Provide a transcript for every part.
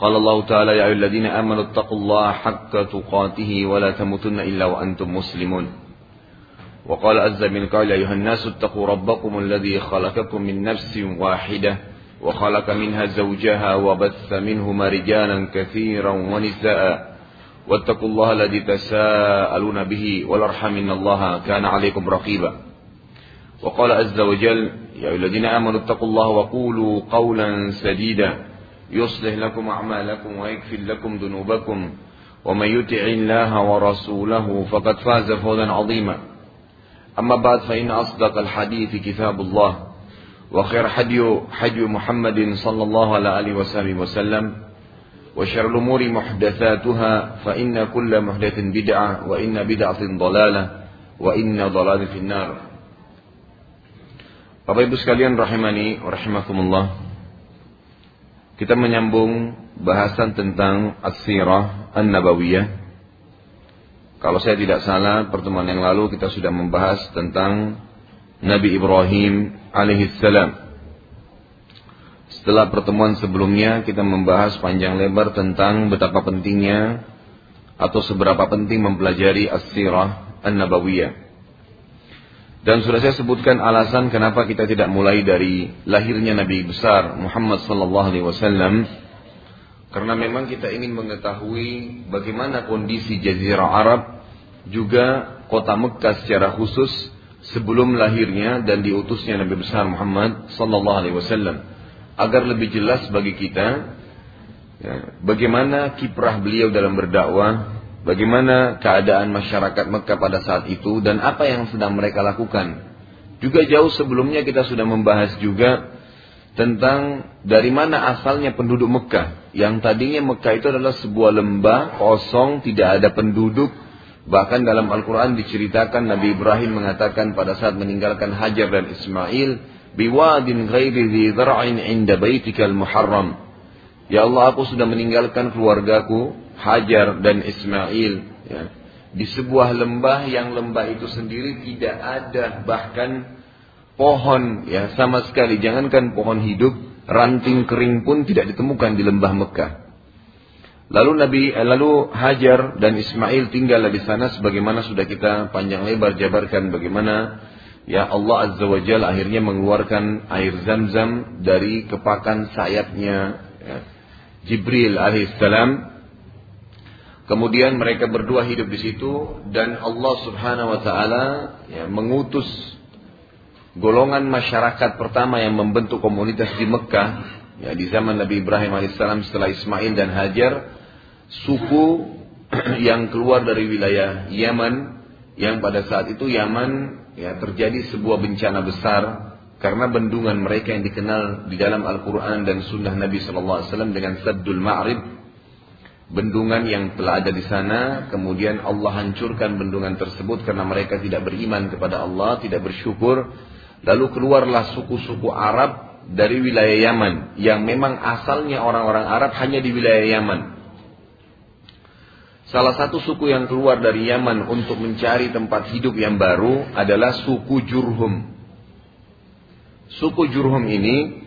قال الله تعالى يا أيها الذين آمنوا اتقوا الله حق تقاته ولا تموتن إلا وأنتم مسلمون. وقال عز من قال أيها الناس اتقوا ربكم الذي خلقكم من نفس واحدة وخلق منها زوجها وبث منهما رجالا كثيرا ونساء. واتقوا الله الذي تساءلون به والأرحم إن الله كان عليكم رقيبا. وقال عز وجل يا أيها الذين آمنوا اتقوا الله وقولوا قولا سديدا. يصلح لكم أعمالكم ويكفر لكم ذنوبكم ومن يطع الله ورسوله فقد فاز فوزا عظيما أما بعد فإن أصدق الحديث كتاب الله وخير حدي حدي محمد صلى الله عليه وسلم وسلم وشر الأمور محدثاتها فإن كل محدث بدعة وإن بدعة ضلالة وإن ضلالة في النار Bapak Ibu sekalian rahimani rahimakumullah. Kita menyambung bahasan tentang As-Sirah An-Nabawiyah kalau saya tidak salah, pertemuan yang lalu kita sudah membahas tentang Nabi Ibrahim alaihissalam. Setelah pertemuan sebelumnya kita membahas panjang lebar tentang betapa pentingnya atau seberapa penting mempelajari as-sirah an-nabawiyah. Dan sudah saya sebutkan alasan kenapa kita tidak mulai dari lahirnya Nabi besar Muhammad sallallahu alaihi wasallam. Karena memang kita ingin mengetahui bagaimana kondisi Jazirah Arab juga kota Mekah secara khusus sebelum lahirnya dan diutusnya Nabi besar Muhammad sallallahu alaihi wasallam. Agar lebih jelas bagi kita ya, bagaimana kiprah beliau dalam berdakwah, bagaimana keadaan masyarakat Mekah pada saat itu dan apa yang sedang mereka lakukan. Juga jauh sebelumnya kita sudah membahas juga tentang dari mana asalnya penduduk Mekah. Yang tadinya Mekah itu adalah sebuah lembah kosong, tidak ada penduduk. Bahkan dalam Al-Quran diceritakan Nabi Ibrahim mengatakan pada saat meninggalkan Hajar dan Ismail, biwadin ghairi dhi dhar'in inda baitikal muharram. Ya Allah, aku sudah meninggalkan keluargaku, Hajar dan Ismail. Ya. Di sebuah lembah yang lembah itu sendiri tidak ada bahkan pohon ya sama sekali jangankan pohon hidup ranting kering pun tidak ditemukan di lembah Mekah. Lalu Nabi eh, lalu Hajar dan Ismail tinggal di sana sebagaimana sudah kita panjang lebar jabarkan bagaimana ya Allah Azza wa Jalla akhirnya mengeluarkan air Zam-Zam dari kepakan sayapnya ya, Jibril alaihissalam. Kemudian mereka berdua hidup di situ dan Allah Subhanahu wa taala ya, mengutus golongan masyarakat pertama yang membentuk komunitas di Mekah ya di zaman Nabi Ibrahim alaihissalam setelah Ismail dan Hajar suku yang keluar dari wilayah Yaman yang pada saat itu Yaman ya terjadi sebuah bencana besar karena bendungan mereka yang dikenal di dalam Al-Quran dan Sunnah Nabi Sallallahu Alaihi Wasallam dengan Saddul Ma'rib bendungan yang telah ada di sana kemudian Allah hancurkan bendungan tersebut karena mereka tidak beriman kepada Allah tidak bersyukur Lalu keluarlah suku-suku Arab dari wilayah Yaman yang memang asalnya orang-orang Arab hanya di wilayah Yaman. Salah satu suku yang keluar dari Yaman untuk mencari tempat hidup yang baru adalah suku Jurhum. Suku Jurhum ini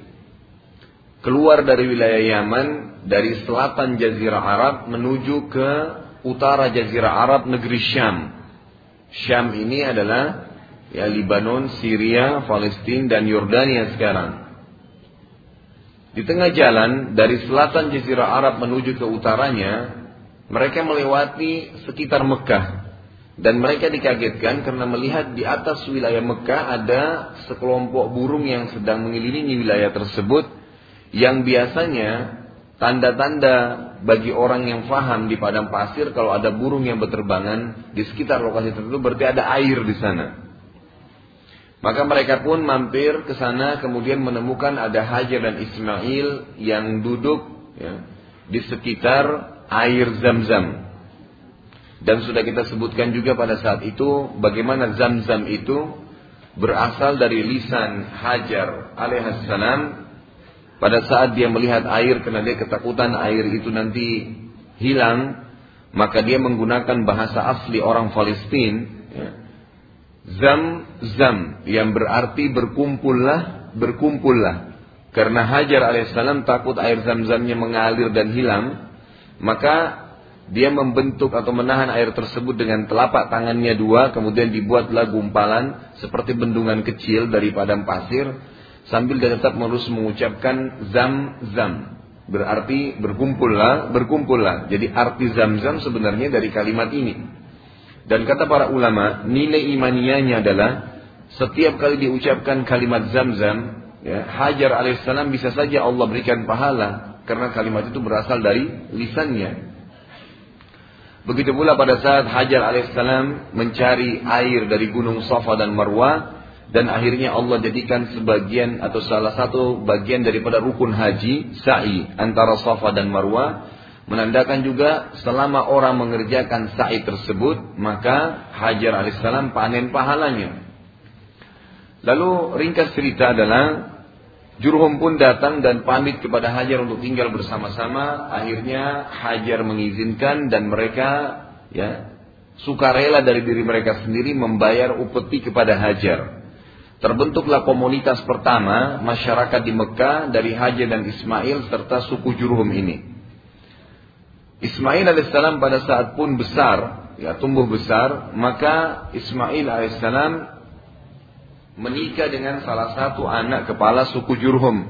keluar dari wilayah Yaman dari selatan Jazirah Arab menuju ke utara Jazirah Arab negeri Syam. Syam ini adalah ya Libanon, Syria, Palestina dan Yordania sekarang. Di tengah jalan dari selatan Jazirah Arab menuju ke utaranya, mereka melewati sekitar Mekah dan mereka dikagetkan karena melihat di atas wilayah Mekah ada sekelompok burung yang sedang mengelilingi wilayah tersebut yang biasanya tanda-tanda bagi orang yang faham di padang pasir kalau ada burung yang berterbangan di sekitar lokasi tersebut berarti ada air di sana. Maka mereka pun mampir ke sana kemudian menemukan ada Hajar dan Ismail yang duduk ya, di sekitar air zam-zam. Dan sudah kita sebutkan juga pada saat itu bagaimana zam-zam itu berasal dari lisan Hajar alaihissalam pada saat dia melihat air karena dia ketakutan air itu nanti hilang maka dia menggunakan bahasa asli orang Palestina ya. zam zam yang berarti berkumpullah berkumpullah karena Hajar alaihissalam takut air zam-zamnya mengalir dan hilang maka dia membentuk atau menahan air tersebut dengan telapak tangannya dua, kemudian dibuatlah gumpalan seperti bendungan kecil dari padang pasir, sambil dia tetap terus mengucapkan zam-zam. Berarti berkumpullah, berkumpullah. Jadi arti zam-zam sebenarnya dari kalimat ini. Dan kata para ulama, nilai imaniannya adalah setiap kali diucapkan kalimat zam-zam, ya, Hajar alaihissalam bisa saja Allah berikan pahala karena kalimat itu berasal dari lisannya. Begitu pula pada saat Hajar alaihissalam mencari air dari gunung Safa dan Marwah dan akhirnya Allah jadikan sebagian atau salah satu bagian daripada rukun haji sa'i antara Safa dan Marwah menandakan juga selama orang mengerjakan sa'i tersebut maka Hajar alaihissalam panen pahalanya. Lalu ringkas cerita adalah Jurhum pun datang dan pamit kepada Hajar untuk tinggal bersama-sama. Akhirnya Hajar mengizinkan dan mereka ya sukarela dari diri mereka sendiri membayar upeti kepada Hajar. Terbentuklah komunitas pertama masyarakat di Mekah dari Hajar dan Ismail serta suku Jurhum ini. Ismail alaihissalam pada saat pun besar, ya tumbuh besar, maka Ismail alaihissalam menikah dengan salah satu anak kepala suku Jurhum.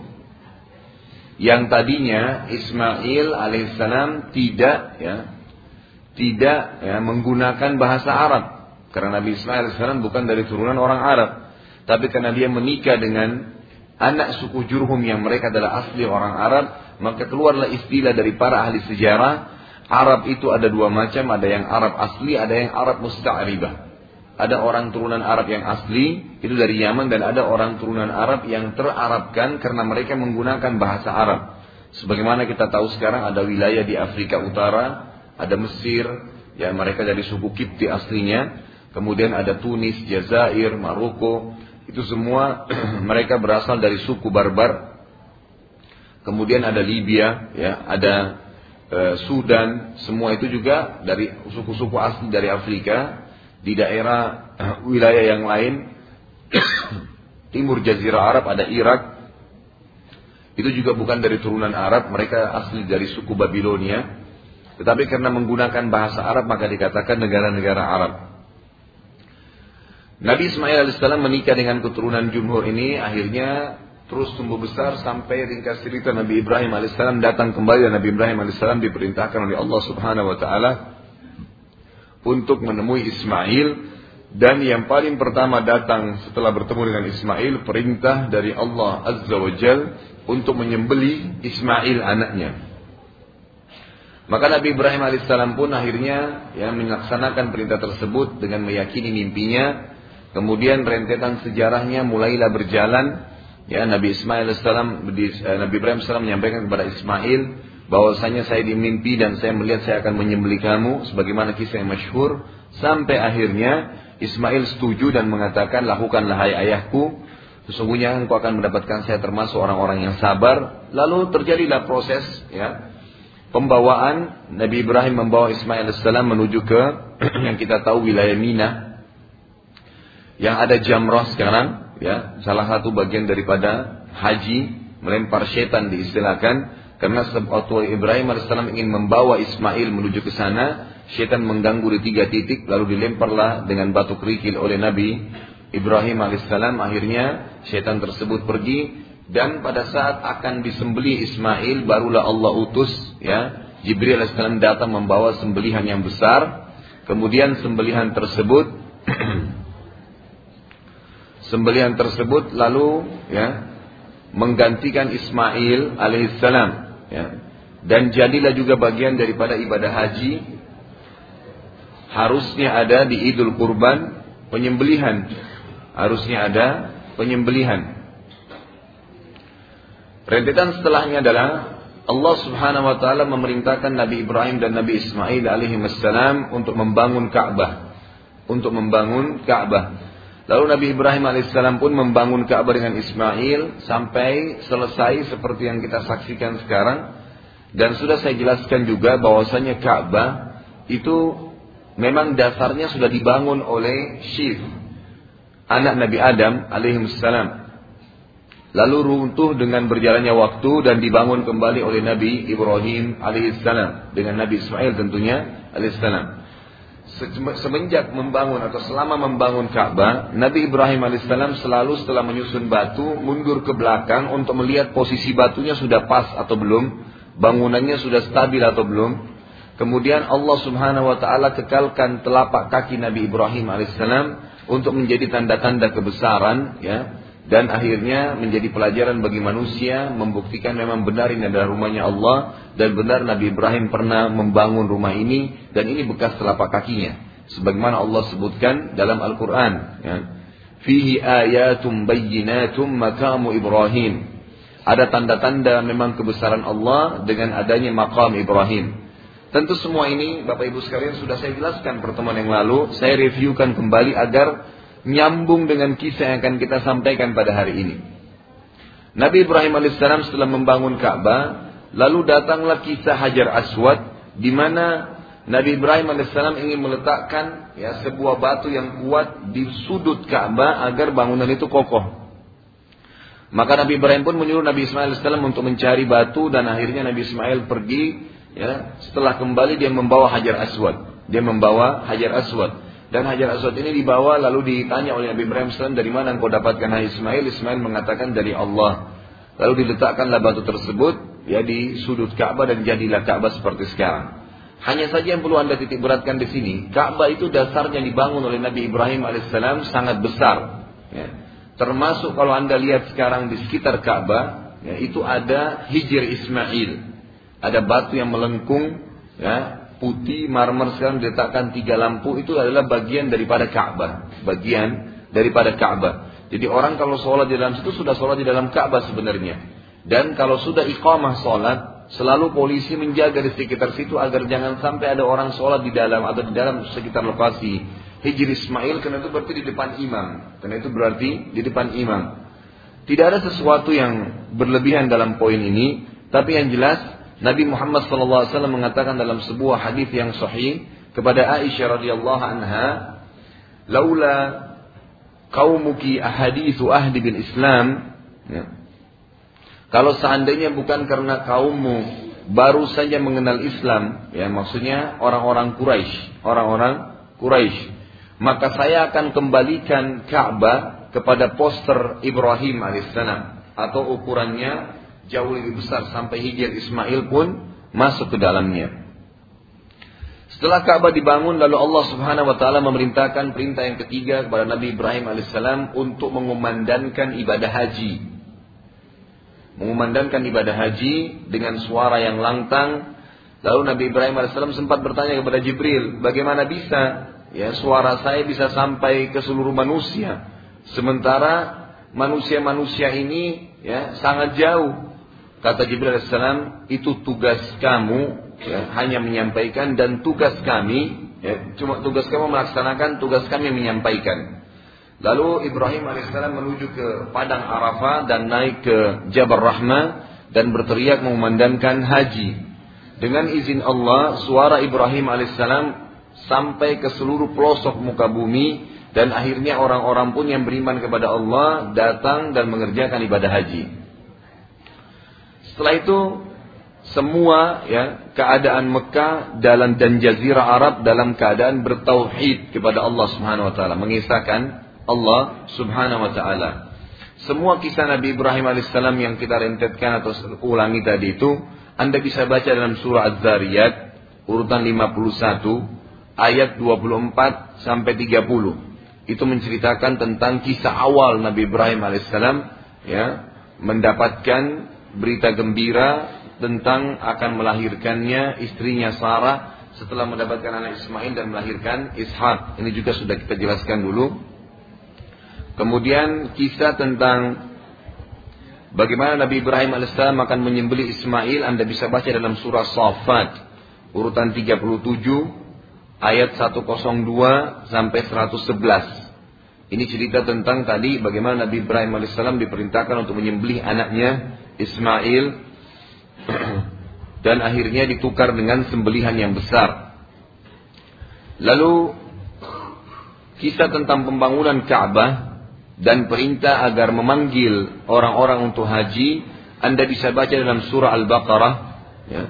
Yang tadinya Ismail alaihissalam tidak ya tidak ya, menggunakan bahasa Arab. Karena Nabi Ismail alaihissalam bukan dari turunan orang Arab tapi karena dia menikah dengan anak suku Jurhum yang mereka adalah asli orang Arab maka keluarlah istilah dari para ahli sejarah. Arab itu ada dua macam ada yang Arab asli ada yang Arab musta'ribah. Ada orang turunan Arab yang asli, itu dari Yaman, dan ada orang turunan Arab yang terarabkan karena mereka menggunakan bahasa Arab. Sebagaimana kita tahu sekarang ada wilayah di Afrika Utara, ada Mesir, ya mereka dari suku Kipti aslinya, kemudian ada Tunis, Jazair, Maroko, itu semua mereka berasal dari suku Barbar. Kemudian ada Libya, ya, ada e, Sudan, semua itu juga dari suku-suku asli dari Afrika di daerah uh, wilayah yang lain. Timur jazirah Arab ada Irak. Itu juga bukan dari turunan Arab mereka asli dari suku Babilonia. Tetapi karena menggunakan bahasa Arab maka dikatakan negara-negara Arab Nabi Ismail alaihissalam menikah dengan keturunan Jumhur ini akhirnya terus tumbuh besar sampai ringkas cerita Nabi Ibrahim alaihissalam datang kembali dan Nabi Ibrahim alaihissalam diperintahkan oleh Allah subhanahu wa taala untuk menemui Ismail dan yang paling pertama datang setelah bertemu dengan Ismail perintah dari Allah Azza wa Jal untuk menyembeli Ismail anaknya. Maka Nabi Ibrahim alaihissalam pun akhirnya ya melaksanakan perintah tersebut dengan meyakini mimpinya. Kemudian rentetan sejarahnya mulailah berjalan. Ya Nabi Ismail alaihissalam, eh, Nabi Ibrahim alaihissalam menyampaikan kepada Ismail bahwasanya saya dimimpi dan saya melihat saya akan menyembelih kamu sebagaimana kisah yang masyhur. Sampai akhirnya Ismail setuju dan mengatakan lakukanlah hai ayahku. Sesungguhnya engkau akan mendapatkan saya termasuk orang-orang yang sabar. Lalu terjadilah proses ya pembawaan. Nabi Ibrahim membawa Ismail alaihissalam menuju ke yang kita tahu wilayah Mina yang ada jamrah sekarang ya salah satu bagian daripada haji melempar setan diistilahkan karena waktu Ibrahim AS ingin membawa Ismail menuju ke sana, syaitan mengganggu di tiga titik, lalu dilemparlah dengan batu kerikil oleh Nabi Ibrahim AS. Akhirnya syaitan tersebut pergi dan pada saat akan disembeli Ismail, barulah Allah utus ya Jibril AS datang membawa sembelihan yang besar. Kemudian sembelihan tersebut sembelihan tersebut lalu ya menggantikan Ismail alaihissalam Ya. Dan jadilah juga bagian daripada ibadah haji harusnya ada di Idul Kurban penyembelihan. Harusnya ada penyembelihan. Rentetan setelahnya adalah Allah Subhanahu wa taala memerintahkan Nabi Ibrahim dan Nabi Ismail alaihi wassalam untuk membangun Ka'bah. Untuk membangun Ka'bah. Lalu Nabi Ibrahim alaihissalam pun membangun Ka'bah dengan Ismail sampai selesai seperti yang kita saksikan sekarang. Dan sudah saya jelaskan juga bahwasanya Ka'bah itu memang dasarnya sudah dibangun oleh Syif, anak Nabi Adam alaihissalam. Lalu runtuh dengan berjalannya waktu dan dibangun kembali oleh Nabi Ibrahim alaihissalam dengan Nabi Ismail tentunya alaihissalam. Semenjak membangun atau selama membangun Ka'bah, Nabi Ibrahim alaihissalam selalu setelah menyusun batu mundur ke belakang untuk melihat posisi batunya sudah pas atau belum, bangunannya sudah stabil atau belum. Kemudian Allah Subhanahu wa taala kekalkan telapak kaki Nabi Ibrahim alaihissalam untuk menjadi tanda-tanda kebesaran ya dan akhirnya menjadi pelajaran bagi manusia membuktikan memang benar ini adalah rumahnya Allah dan benar Nabi Ibrahim pernah membangun rumah ini dan ini bekas telapak kakinya. Sebagaimana Allah sebutkan dalam Al-Qur'an ya. Fihi ayatum bayyinatum makamu Ibrahim. Ada tanda-tanda memang kebesaran Allah dengan adanya makam Ibrahim. Tentu semua ini Bapak Ibu sekalian sudah saya jelaskan pertemuan yang lalu. Saya reviewkan kembali agar nyambung dengan kisah yang akan kita sampaikan pada hari ini. Nabi Ibrahim alaihissalam setelah membangun Ka'bah, lalu datanglah kisah Hajar Aswad, di mana Nabi Ibrahim alaihissalam ingin meletakkan ya sebuah batu yang kuat di sudut Ka'bah agar bangunan itu kokoh. Maka Nabi Ibrahim pun menyuruh Nabi Ismail alaihissalam untuk mencari batu dan akhirnya Nabi Ismail pergi. Ya, setelah kembali dia membawa Hajar Aswad. Dia membawa Hajar Aswad. Dan Hajar Aswad ini dibawa lalu ditanya oleh Nabi Ibrahim dari mana engkau dapatkan Ismail? Ismail mengatakan dari Allah. Lalu diletakkanlah batu tersebut ya di sudut Ka'bah dan jadilah Ka'bah seperti sekarang. Hanya saja yang perlu anda titik beratkan di sini, Ka'bah itu dasarnya dibangun oleh Nabi Ibrahim alaihissalam sangat besar. Ya. Termasuk kalau anda lihat sekarang di sekitar Ka'bah, ya, itu ada hijir Ismail, ada batu yang melengkung, ya, putih marmer sekarang diletakkan tiga lampu itu adalah bagian daripada Ka'bah, bagian daripada Ka'bah. Jadi orang kalau sholat di dalam situ sudah sholat di dalam Ka'bah sebenarnya. Dan kalau sudah iqamah sholat, selalu polisi menjaga di sekitar situ agar jangan sampai ada orang sholat di dalam atau di dalam sekitar lokasi Hijri Ismail karena itu berarti di depan imam. Karena itu berarti di depan imam. Tidak ada sesuatu yang berlebihan dalam poin ini, tapi yang jelas Nabi Muhammad SAW mengatakan dalam sebuah hadis yang sahih kepada Aisyah radhiyallahu anha, "Laula qaumuki ahaditsu ahdi bil Islam." Ya. Kalau seandainya bukan karena kaummu baru saja mengenal Islam, ya maksudnya orang-orang Quraisy, orang-orang Quraisy, maka saya akan kembalikan Ka'bah kepada poster Ibrahim alaihissalam atau ukurannya jauh lebih besar sampai Hijr Ismail pun masuk ke dalamnya. Setelah Ka'bah dibangun lalu Allah Subhanahu wa taala memerintahkan perintah yang ketiga kepada Nabi Ibrahim alaihissalam untuk mengumandangkan ibadah haji. Mengumandangkan ibadah haji dengan suara yang lantang. Lalu Nabi Ibrahim alaihissalam sempat bertanya kepada Jibril, bagaimana bisa ya suara saya bisa sampai ke seluruh manusia sementara manusia-manusia ini ya sangat jauh Kata Jibril AS, itu tugas kamu ya, hanya menyampaikan dan tugas kami, ya, cuma tugas kamu melaksanakan, tugas kami menyampaikan. Lalu Ibrahim AS menuju ke Padang Arafah dan naik ke Jabal Rahmah dan berteriak mengumandangkan haji. Dengan izin Allah, suara Ibrahim AS sampai ke seluruh pelosok muka bumi dan akhirnya orang-orang pun yang beriman kepada Allah datang dan mengerjakan ibadah haji. Setelah itu semua ya keadaan Mekah dalam dan jazirah Arab dalam keadaan bertauhid kepada Allah Subhanahu wa taala, mengisahkan Allah Subhanahu wa taala. Semua kisah Nabi Ibrahim alaihissalam yang kita rentetkan atau ulangi tadi itu Anda bisa baca dalam surah Az-Zariyat urutan 51 ayat 24 sampai 30. Itu menceritakan tentang kisah awal Nabi Ibrahim alaihissalam ya mendapatkan berita gembira tentang akan melahirkannya istrinya Sarah setelah mendapatkan anak Ismail dan melahirkan Ishak. Ini juga sudah kita jelaskan dulu. Kemudian kisah tentang Bagaimana Nabi Ibrahim alaihissalam akan menyembelih Ismail Anda bisa baca dalam surah Safat urutan 37 ayat 102 sampai 111. Ini cerita tentang tadi bagaimana Nabi Ibrahim alaihissalam diperintahkan untuk menyembelih anaknya Ismail dan akhirnya ditukar dengan sembelihan yang besar. Lalu kisah tentang pembangunan Ka'bah dan perintah agar memanggil orang-orang untuk haji, Anda bisa baca dalam surah Al-Baqarah ya,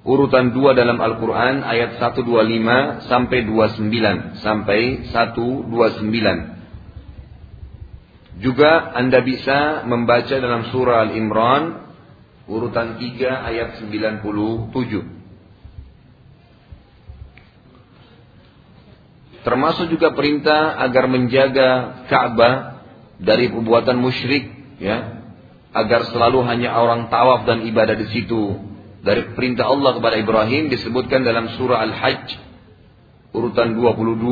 urutan 2 dalam Al-Quran ayat 125 sampai 29 sampai 129. Juga Anda bisa membaca dalam surah Al-Imran urutan 3 ayat 97. Termasuk juga perintah agar menjaga Ka'bah dari perbuatan musyrik, ya, agar selalu hanya orang tawaf dan ibadah di situ dari perintah Allah kepada Ibrahim disebutkan dalam surah Al-Hajj urutan 22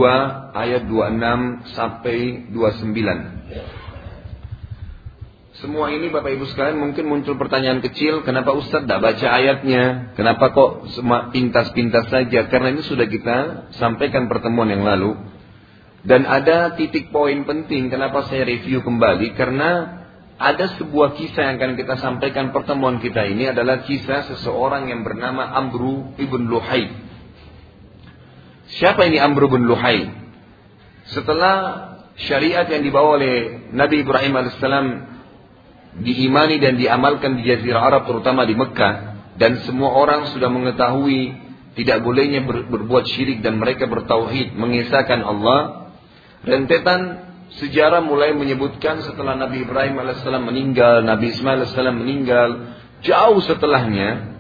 ayat 26 sampai 29. Semua ini Bapak Ibu sekalian mungkin muncul pertanyaan kecil, kenapa Ustaz tidak baca ayatnya? Kenapa kok semua pintas-pintas saja? Karena ini sudah kita sampaikan pertemuan yang lalu. Dan ada titik poin penting kenapa saya review kembali karena ada sebuah kisah yang akan kita sampaikan pertemuan kita ini adalah kisah seseorang yang bernama Amru ibn Luhai. Siapa ini Amru ibn Luhai? Setelah syariat yang dibawa oleh Nabi Ibrahim alaihissalam diimani dan diamalkan di Jazirah Arab terutama di Mekah dan semua orang sudah mengetahui tidak bolehnya ber, berbuat syirik dan mereka bertauhid mengisahkan Allah rentetan sejarah mulai menyebutkan setelah Nabi Ibrahim alaihissalam meninggal, Nabi Ismail alaihissalam meninggal, jauh setelahnya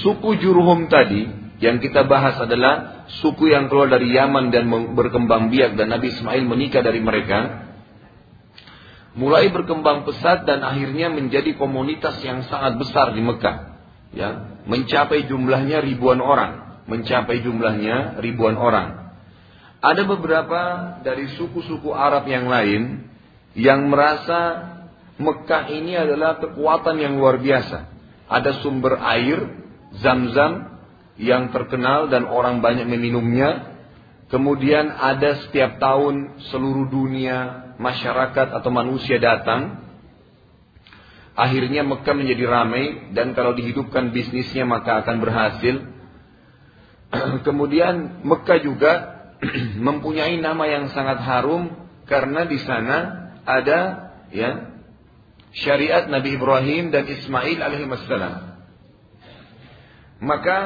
suku Jurhum tadi yang kita bahas adalah suku yang keluar dari Yaman dan berkembang biak dan Nabi Ismail menikah dari mereka. Mulai berkembang pesat dan akhirnya menjadi komunitas yang sangat besar di Mekah. Ya, mencapai jumlahnya ribuan orang, mencapai jumlahnya ribuan orang. Ada beberapa dari suku-suku Arab yang lain yang merasa Mekah ini adalah kekuatan yang luar biasa. Ada sumber air, zam-zam, yang terkenal dan orang banyak meminumnya. Kemudian ada setiap tahun seluruh dunia, masyarakat atau manusia datang. Akhirnya Mekah menjadi ramai dan kalau dihidupkan bisnisnya maka akan berhasil. Kemudian Mekah juga mempunyai nama yang sangat harum karena di sana ada ya syariat Nabi Ibrahim dan Ismail alaihissalam. Maka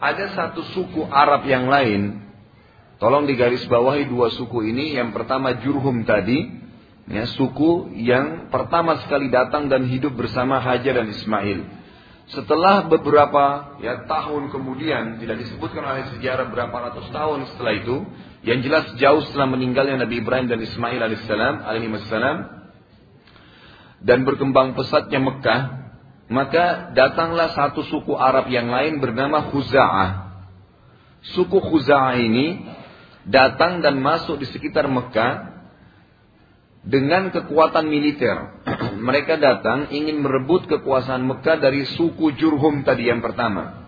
ada satu suku Arab yang lain. Tolong digarisbawahi dua suku ini. Yang pertama Jurhum tadi, ya, suku yang pertama sekali datang dan hidup bersama Hajar dan Ismail. Setelah beberapa ya tahun kemudian tidak disebutkan oleh sejarah berapa ratus tahun setelah itu, yang jelas jauh setelah meninggalnya Nabi Ibrahim dan Ismail alaihissalam alaihissalam dan berkembang pesatnya Mekah, maka datanglah satu suku Arab yang lain bernama Khuza'ah. Suku Khuza'ah ini datang dan masuk di sekitar Mekah dengan kekuatan militer. Mereka datang ingin merebut kekuasaan Mekah dari suku Jurhum tadi yang pertama.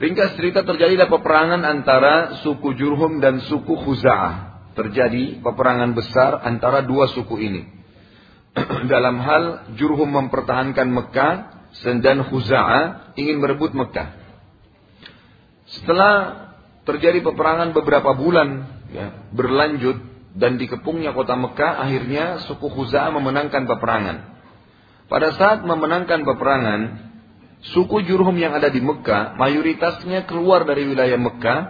Ringkas cerita terjadilah peperangan antara suku Jurhum dan suku Khuza'ah. Terjadi peperangan besar antara dua suku ini. Dalam hal Jurhum mempertahankan Mekah dan Khuza'ah ingin merebut Mekah. Setelah terjadi peperangan beberapa bulan ya, berlanjut dan dikepungnya kota Mekah akhirnya suku Khuza'ah memenangkan peperangan. Pada saat memenangkan peperangan, suku Jurhum yang ada di Mekah mayoritasnya keluar dari wilayah Mekah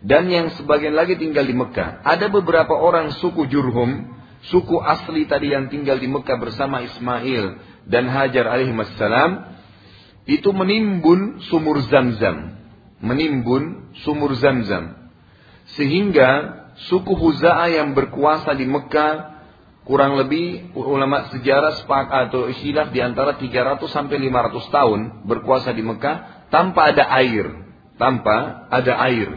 dan yang sebagian lagi tinggal di Mekah. Ada beberapa orang suku Jurhum, suku asli tadi yang tinggal di Mekah bersama Ismail dan Hajar alaihissalam itu menimbun sumur Zamzam, menimbun sumur Zamzam. Sehingga suku Huza'ah yang berkuasa di Mekah kurang lebih ulama sejarah sepakat atau istilah di antara 300 sampai 500 tahun berkuasa di Mekah tanpa ada air, tanpa ada air.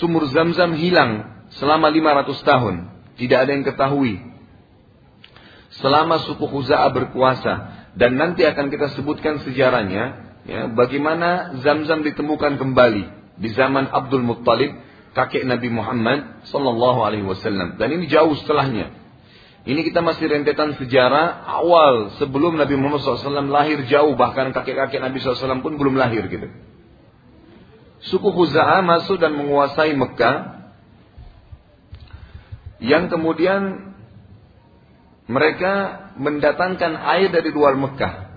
Sumur Zam-Zam hilang selama 500 tahun, tidak ada yang ketahui. selama suku Khuza'ah berkuasa dan nanti akan kita sebutkan sejarahnya ya, bagaimana Zamzam ditemukan kembali di zaman Abdul Muttalib kakek Nabi Muhammad sallallahu alaihi wasallam dan ini jauh setelahnya ini kita masih rentetan sejarah awal sebelum Nabi Muhammad SAW lahir jauh bahkan kakek-kakek Nabi SAW pun belum lahir gitu. Suku Khuza'ah masuk dan menguasai Mekah yang kemudian mereka mendatangkan air dari luar Mekah.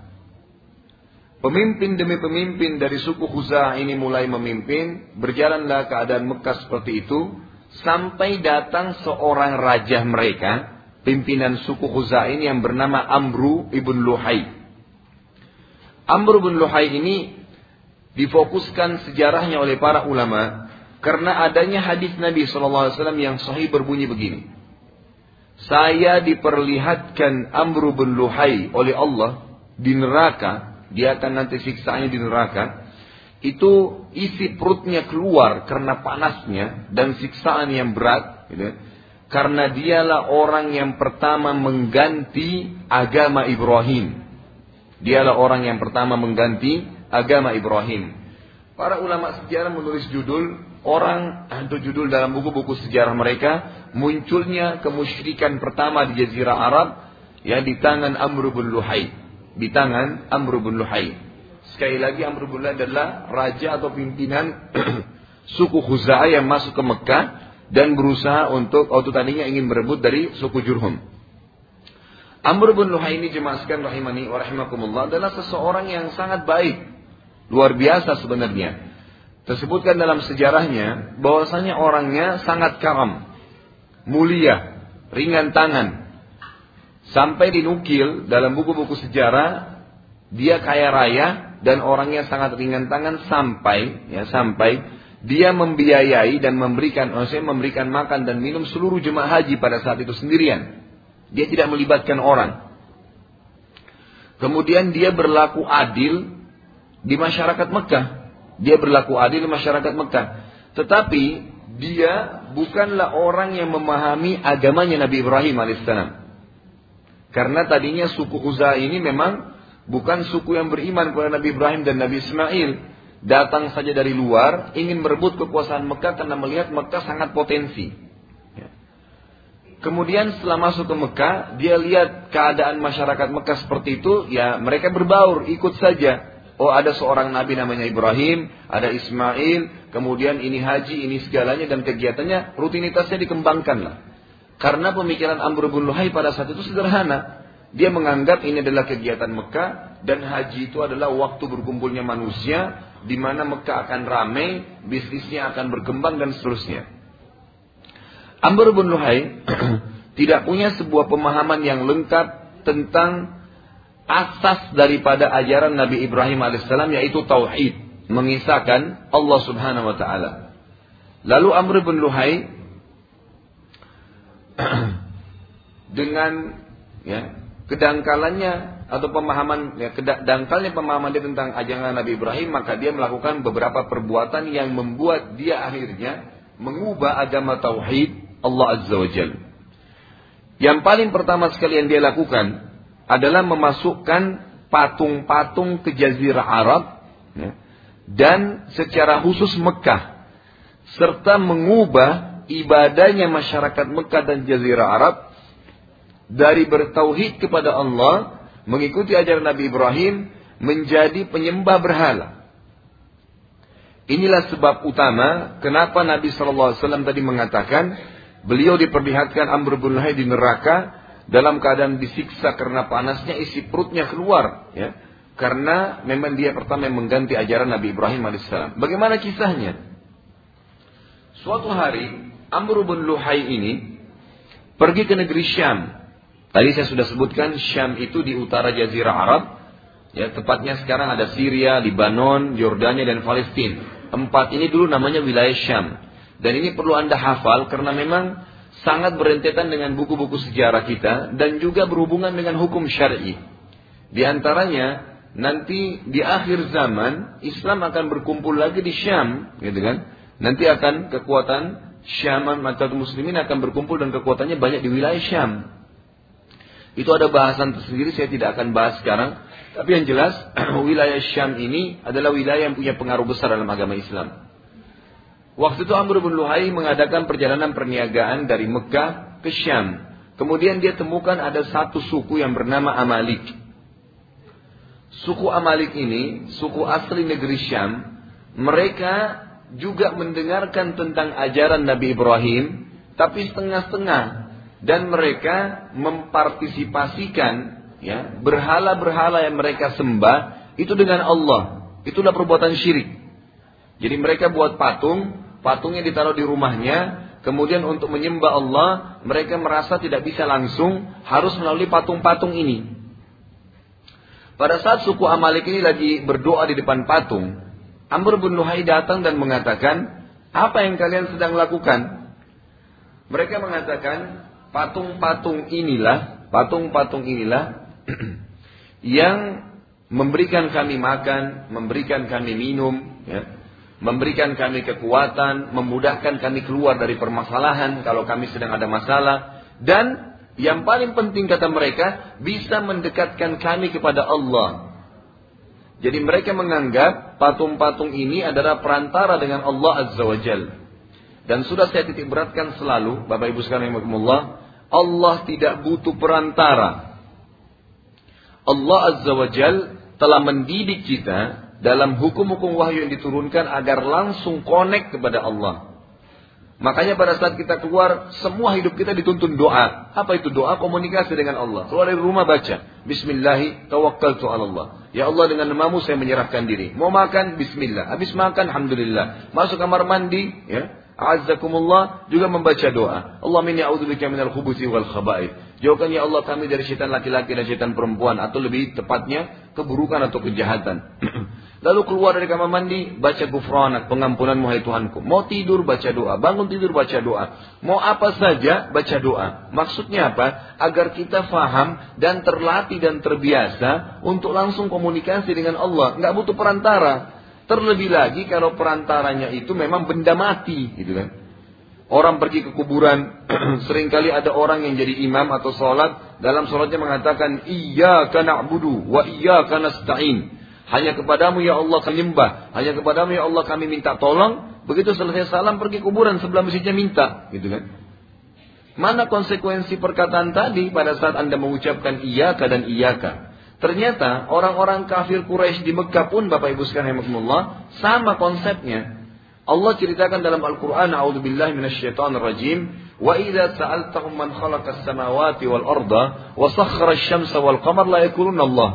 Pemimpin demi pemimpin dari suku Khuza'ah ini mulai memimpin, berjalanlah keadaan Mekah seperti itu sampai datang seorang raja mereka pimpinan suku Khuza'in yang bernama Amru ibn Luhai. Amru ibn Luhai ini difokuskan sejarahnya oleh para ulama karena adanya hadis Nabi SAW yang sahih berbunyi begini. Saya diperlihatkan Amru bin Luhai oleh Allah di neraka, dia akan nanti siksaannya di neraka. Itu isi perutnya keluar karena panasnya dan siksaan yang berat. Gitu karena dialah orang yang pertama mengganti agama Ibrahim. Dialah orang yang pertama mengganti agama Ibrahim. Para ulama sejarah menulis judul orang atau judul dalam buku-buku sejarah mereka munculnya kemusyrikan pertama di jazirah Arab ya di tangan Amr bin Luhai. Di tangan Amr bin Luhai. Sekali lagi Amr bin Luhai adalah raja atau pimpinan suku Khuza'ah yang masuk ke Mekah dan berusaha untuk waktu tadinya ingin berebut dari suku Jurhum. Amr bin Luhai ini jemaskan rahimani wa rahimakumullah adalah seseorang yang sangat baik. Luar biasa sebenarnya. Tersebutkan dalam sejarahnya bahwasanya orangnya sangat karam, mulia, ringan tangan. Sampai dinukil dalam buku-buku sejarah dia kaya raya dan orangnya sangat ringan tangan sampai ya sampai dia membiayai dan memberikan, maksudnya memberikan makan dan minum seluruh jemaah haji pada saat itu sendirian. Dia tidak melibatkan orang. Kemudian dia berlaku adil di masyarakat Mekah. Dia berlaku adil di masyarakat Mekah. Tetapi dia bukanlah orang yang memahami agamanya Nabi Ibrahim alaihissalam. Karena tadinya suku Uza ini memang bukan suku yang beriman kepada Nabi Ibrahim dan Nabi Ismail datang saja dari luar ingin merebut kekuasaan Mekah karena melihat Mekah sangat potensi. Ya. Kemudian setelah masuk ke Mekah, dia lihat keadaan masyarakat Mekah seperti itu, ya mereka berbaur, ikut saja. Oh ada seorang nabi namanya Ibrahim, ada Ismail, kemudian ini haji, ini segalanya dan kegiatannya, rutinitasnya dikembangkan lah. Karena pemikiran Amr bin Luhai pada saat itu sederhana. Dia menganggap ini adalah kegiatan Mekah dan haji itu adalah waktu berkumpulnya manusia di mana Mekah akan ramai, bisnisnya akan berkembang dan seterusnya. Amr bin Luhai tidak punya sebuah pemahaman yang lengkap tentang asas daripada ajaran Nabi Ibrahim alaihissalam yaitu tauhid, mengisahkan Allah Subhanahu wa taala. Lalu Amr bin Luhai dengan ya, kedangkalannya atau pemahaman ya, dangkalnya pemahaman dia tentang ajaran Nabi Ibrahim maka dia melakukan beberapa perbuatan yang membuat dia akhirnya mengubah agama tauhid Allah Azza wa Jal. Yang paling pertama sekali yang dia lakukan adalah memasukkan patung-patung ke jazirah Arab ya, dan secara khusus Mekah serta mengubah ibadahnya masyarakat Mekah dan jazirah Arab dari bertauhid kepada Allah mengikuti ajaran Nabi Ibrahim menjadi penyembah berhala. Inilah sebab utama kenapa Nabi SAW tadi mengatakan beliau diperlihatkan Amr bin Luhai di neraka dalam keadaan disiksa karena panasnya isi perutnya keluar ya karena memang dia pertama yang mengganti ajaran Nabi Ibrahim alaihissalam. Bagaimana kisahnya? Suatu hari Amr bin Luhai ini pergi ke negeri Syam Tadi saya sudah sebutkan Syam itu di utara Jazirah Arab. Ya, tepatnya sekarang ada Syria, Lebanon, Yordania dan Palestina. Empat ini dulu namanya wilayah Syam. Dan ini perlu Anda hafal karena memang sangat berentetan dengan buku-buku sejarah kita dan juga berhubungan dengan hukum syar'i. Di antaranya nanti di akhir zaman Islam akan berkumpul lagi di Syam, gitu kan? Nanti akan kekuatan Syam atau muslimin akan berkumpul dan kekuatannya banyak di wilayah Syam. Itu ada bahasan tersendiri, saya tidak akan bahas sekarang. Tapi yang jelas, wilayah Syam ini adalah wilayah yang punya pengaruh besar dalam agama Islam. Waktu itu Amr bin Luhai mengadakan perjalanan perniagaan dari Mekah ke Syam. Kemudian dia temukan ada satu suku yang bernama Amalik. Suku Amalik ini, suku asli negeri Syam, mereka juga mendengarkan tentang ajaran Nabi Ibrahim, tapi setengah-setengah. Dan mereka mempartisipasikan ya berhala-berhala yang mereka sembah itu dengan Allah. Itulah perbuatan syirik. Jadi mereka buat patung, patungnya ditaruh di rumahnya, kemudian untuk menyembah Allah, mereka merasa tidak bisa langsung, harus melalui patung-patung ini. Pada saat suku Amalik ini lagi berdoa di depan patung, Amr bin Luhai datang dan mengatakan, apa yang kalian sedang lakukan? Mereka mengatakan, patung-patung inilah, patung-patung inilah yang memberikan kami makan, memberikan kami minum, ya, memberikan kami kekuatan, memudahkan kami keluar dari permasalahan kalau kami sedang ada masalah, dan yang paling penting kata mereka, bisa mendekatkan kami kepada Allah. Jadi mereka menganggap patung-patung ini adalah perantara dengan Allah Azza wa Jal. Dan sudah saya titik beratkan selalu, Bapak Ibu sekalian Allah, Allah tidak butuh perantara. Allah Azza wa Jal telah mendidik kita dalam hukum-hukum wahyu yang diturunkan agar langsung connect kepada Allah. Makanya pada saat kita keluar, semua hidup kita dituntun doa. Apa itu doa? Komunikasi dengan Allah. Keluar dari rumah baca. Bismillahi tawakkaltu Allah. Ya Allah dengan namamu saya menyerahkan diri. Mau makan, Bismillah. Habis makan, Alhamdulillah. Masuk kamar mandi, ya. A'azzakumullah juga membaca doa. Allah minni a'udzubika minal khubuthi wal khaba'ith. Jauhkan ya Allah kami dari syaitan laki-laki dan syaitan perempuan atau lebih tepatnya keburukan atau kejahatan. Lalu keluar dari kamar mandi, baca gufranak, pengampunan hai Tuhanku. Mau tidur, baca doa. Bangun tidur, baca doa. Mau apa saja, baca doa. Maksudnya apa? Agar kita faham dan terlatih dan terbiasa untuk langsung komunikasi dengan Allah. Nggak butuh perantara. Terlebih lagi kalau perantaranya itu memang benda mati. Gitu kan. Orang pergi ke kuburan, sering kali ada orang yang jadi imam atau sholat, dalam sholatnya mengatakan, Iya kana budu, wa iya kana stain. Hanya kepadamu ya Allah kami nyembah. Hanya kepadamu ya Allah kami minta tolong. Begitu selesai salam pergi kuburan sebelah masjidnya minta. Gitu kan. Mana konsekuensi perkataan tadi pada saat anda mengucapkan iyaka dan iyaka. Ternyata orang-orang kafir Quraisy di Mekah pun Bapak Ibu sekalian Allah sama konsepnya. Allah ceritakan dalam Al-Qur'an A'udzubillahi minasyaitonirrajim wa idza sa'altahum man khalaqas samawati wal arda wa sakhkhara asy-syamsa wal qamara la yakuluna Allah.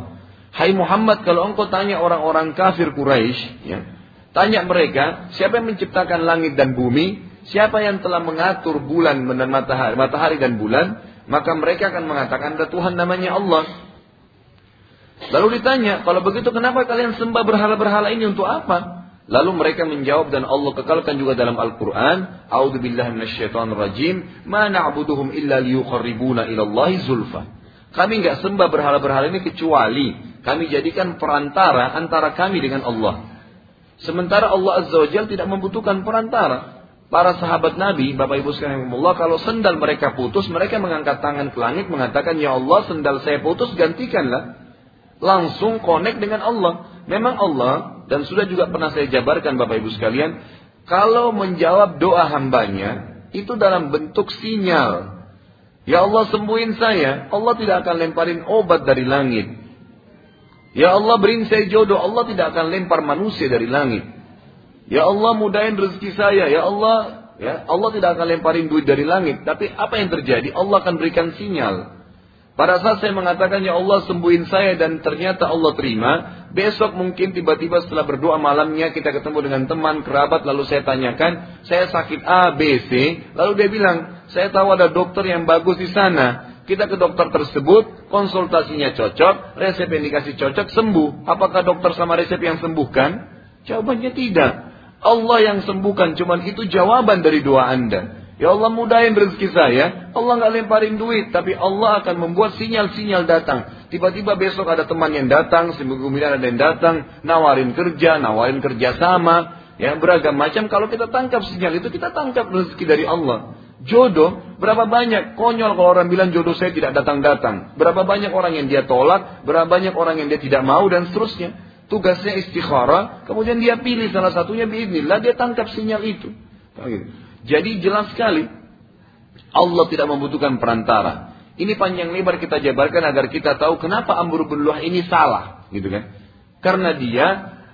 Hai Muhammad, kalau engkau tanya orang-orang kafir Quraisy, ya, tanya mereka, siapa yang menciptakan langit dan bumi, siapa yang telah mengatur bulan dan matahari, matahari dan bulan, maka mereka akan mengatakan ada Tuhan namanya Allah. Lalu ditanya, kalau begitu kenapa kalian sembah berhala-berhala ini untuk apa? Lalu mereka menjawab dan Allah kekalkan juga dalam Al-Quran, A'udzubillahi minasyaitonirrajim, ma na'buduhum illa liyuqarribuna ila Allahi zulfa. Kami nggak sembah berhala-berhala ini kecuali kami jadikan perantara antara kami dengan Allah. Sementara Allah Azza wa Jal tidak membutuhkan perantara. Para sahabat Nabi, Bapak Ibu sekalian Allah, kalau sendal mereka putus, mereka mengangkat tangan ke langit mengatakan, Ya Allah, sendal saya putus, gantikanlah. Langsung connect dengan Allah. Memang Allah, dan sudah juga pernah saya jabarkan Bapak Ibu sekalian, kalau menjawab doa hambanya, itu dalam bentuk sinyal. Ya Allah sembuhin saya, Allah tidak akan lemparin obat dari langit. Ya Allah beri saya jodoh. Allah tidak akan lempar manusia dari langit. Ya Allah mudahin rezeki saya. Ya Allah, ya Allah tidak akan lemparin duit dari langit. Tapi apa yang terjadi? Allah akan berikan sinyal. Pada saat saya mengatakan ya Allah sembuhin saya dan ternyata Allah terima, besok mungkin tiba-tiba setelah berdoa malamnya kita ketemu dengan teman, kerabat, lalu saya tanyakan, saya sakit A, B, C, lalu dia bilang, saya tahu ada dokter yang bagus di sana, kita ke dokter tersebut, konsultasinya cocok, resep yang dikasih cocok, sembuh. Apakah dokter sama resep yang sembuhkan? Jawabannya tidak. Allah yang sembuhkan, cuman itu jawaban dari doa Anda. Ya Allah mudahin rezeki saya, Allah nggak lemparin duit, tapi Allah akan membuat sinyal-sinyal datang. Tiba-tiba besok ada teman yang datang, seminggu kemudian ada yang datang, nawarin kerja, nawarin kerja sama, ya beragam macam. Kalau kita tangkap sinyal itu, kita tangkap rezeki dari Allah. Jodoh, berapa banyak konyol kalau orang bilang jodoh saya tidak datang-datang. Berapa banyak orang yang dia tolak, berapa banyak orang yang dia tidak mau dan seterusnya. Tugasnya istikharah, kemudian dia pilih salah satunya biiznillah, dia tangkap sinyal itu. Jadi jelas sekali, Allah tidak membutuhkan perantara. Ini panjang lebar kita jabarkan agar kita tahu kenapa Amr bin Luh ini salah, gitu kan? Karena dia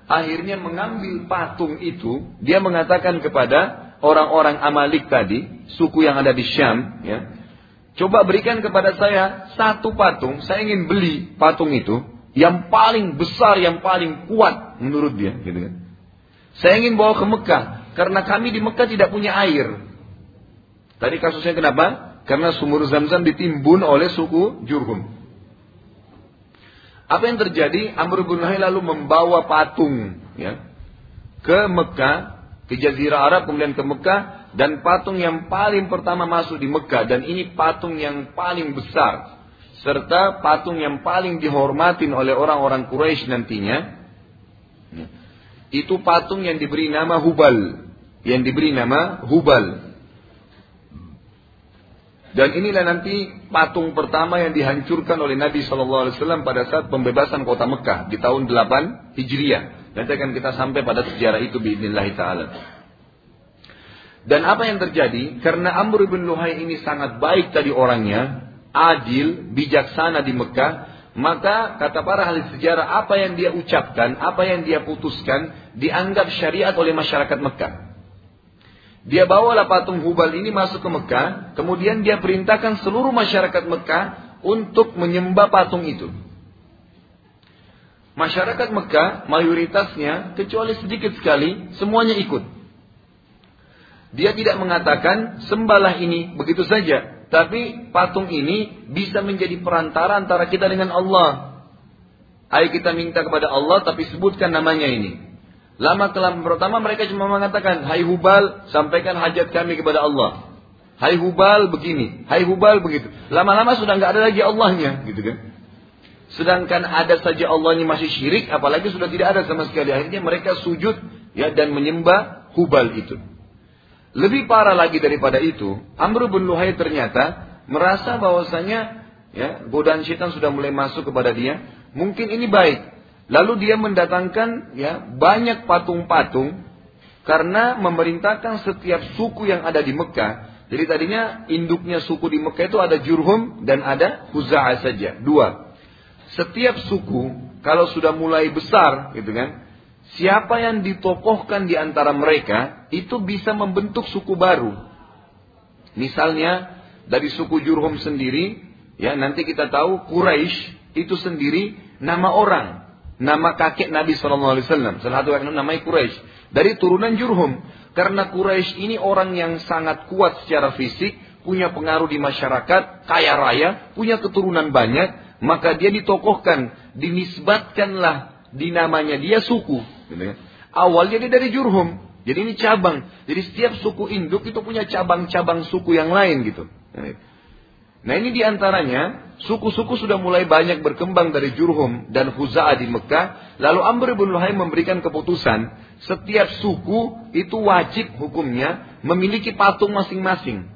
akhirnya mengambil patung itu, dia mengatakan kepada orang-orang Amalik tadi, suku yang ada di Syam, ya. Coba berikan kepada saya satu patung, saya ingin beli patung itu yang paling besar, yang paling kuat menurut dia, gitu kan. Saya ingin bawa ke Mekah karena kami di Mekah tidak punya air. Tadi kasusnya kenapa? Karena sumur Zam-Zam ditimbun oleh suku Jurhum. Apa yang terjadi? Amr bin lalu membawa patung ya, ke Mekah ke Jazirah Arab kemudian ke Mekah dan patung yang paling pertama masuk di Mekah dan ini patung yang paling besar serta patung yang paling dihormatin oleh orang-orang Quraisy nantinya itu patung yang diberi nama Hubal yang diberi nama Hubal dan inilah nanti patung pertama yang dihancurkan oleh Nabi Shallallahu Alaihi Wasallam pada saat pembebasan kota Mekah di tahun 8 Hijriah. Nanti akan kita sampai pada sejarah itu biidnillahi ta'ala. Dan apa yang terjadi? Karena Amr bin Luhai ini sangat baik tadi orangnya, adil, bijaksana di Mekah, maka kata para ahli sejarah apa yang dia ucapkan, apa yang dia putuskan dianggap syariat oleh masyarakat Mekah. Dia bawalah patung Hubal ini masuk ke Mekah, kemudian dia perintahkan seluruh masyarakat Mekah untuk menyembah patung itu. Masyarakat Mekah mayoritasnya kecuali sedikit sekali semuanya ikut. Dia tidak mengatakan sembahlah ini begitu saja, tapi patung ini bisa menjadi perantara antara kita dengan Allah. Ayo kita minta kepada Allah tapi sebutkan namanya ini. Lama kelam pertama mereka cuma mengatakan, Hai Hubal, sampaikan hajat kami kepada Allah. Hai Hubal begini, Hai Hubal begitu. Lama-lama sudah nggak ada lagi Allahnya, gitu kan? Sedangkan ada saja Allah ini masih syirik, apalagi sudah tidak ada sama sekali. Akhirnya mereka sujud ya dan menyembah Hubal itu. Lebih parah lagi daripada itu, Amr bin Luhai ternyata merasa bahwasanya ya godaan syaitan sudah mulai masuk kepada dia. Mungkin ini baik. Lalu dia mendatangkan ya banyak patung-patung karena memerintahkan setiap suku yang ada di Mekah. Jadi tadinya induknya suku di Mekah itu ada Jurhum dan ada Huza'ah saja, dua setiap suku kalau sudah mulai besar gitu kan siapa yang ditokohkan di antara mereka itu bisa membentuk suku baru. Misalnya dari suku Jurhum sendiri ya nanti kita tahu Quraisy itu sendiri nama orang nama kakek Nabi Shallallahu Alaihi Wasallam. Salah satu yang namanya Quraisy dari turunan Jurhum karena Quraisy ini orang yang sangat kuat secara fisik punya pengaruh di masyarakat kaya raya punya keturunan banyak maka dia ditokohkan, dinisbatkanlah di namanya dia suku. Gitu ya. Awalnya dia dari Jurhum, jadi ini cabang. Jadi setiap suku induk itu punya cabang-cabang suku yang lain gitu. Nah ini di antaranya suku-suku sudah mulai banyak berkembang dari Jurhum dan Huza'ah di Mekah. Lalu Amr bin Luhai memberikan keputusan setiap suku itu wajib hukumnya memiliki patung masing-masing.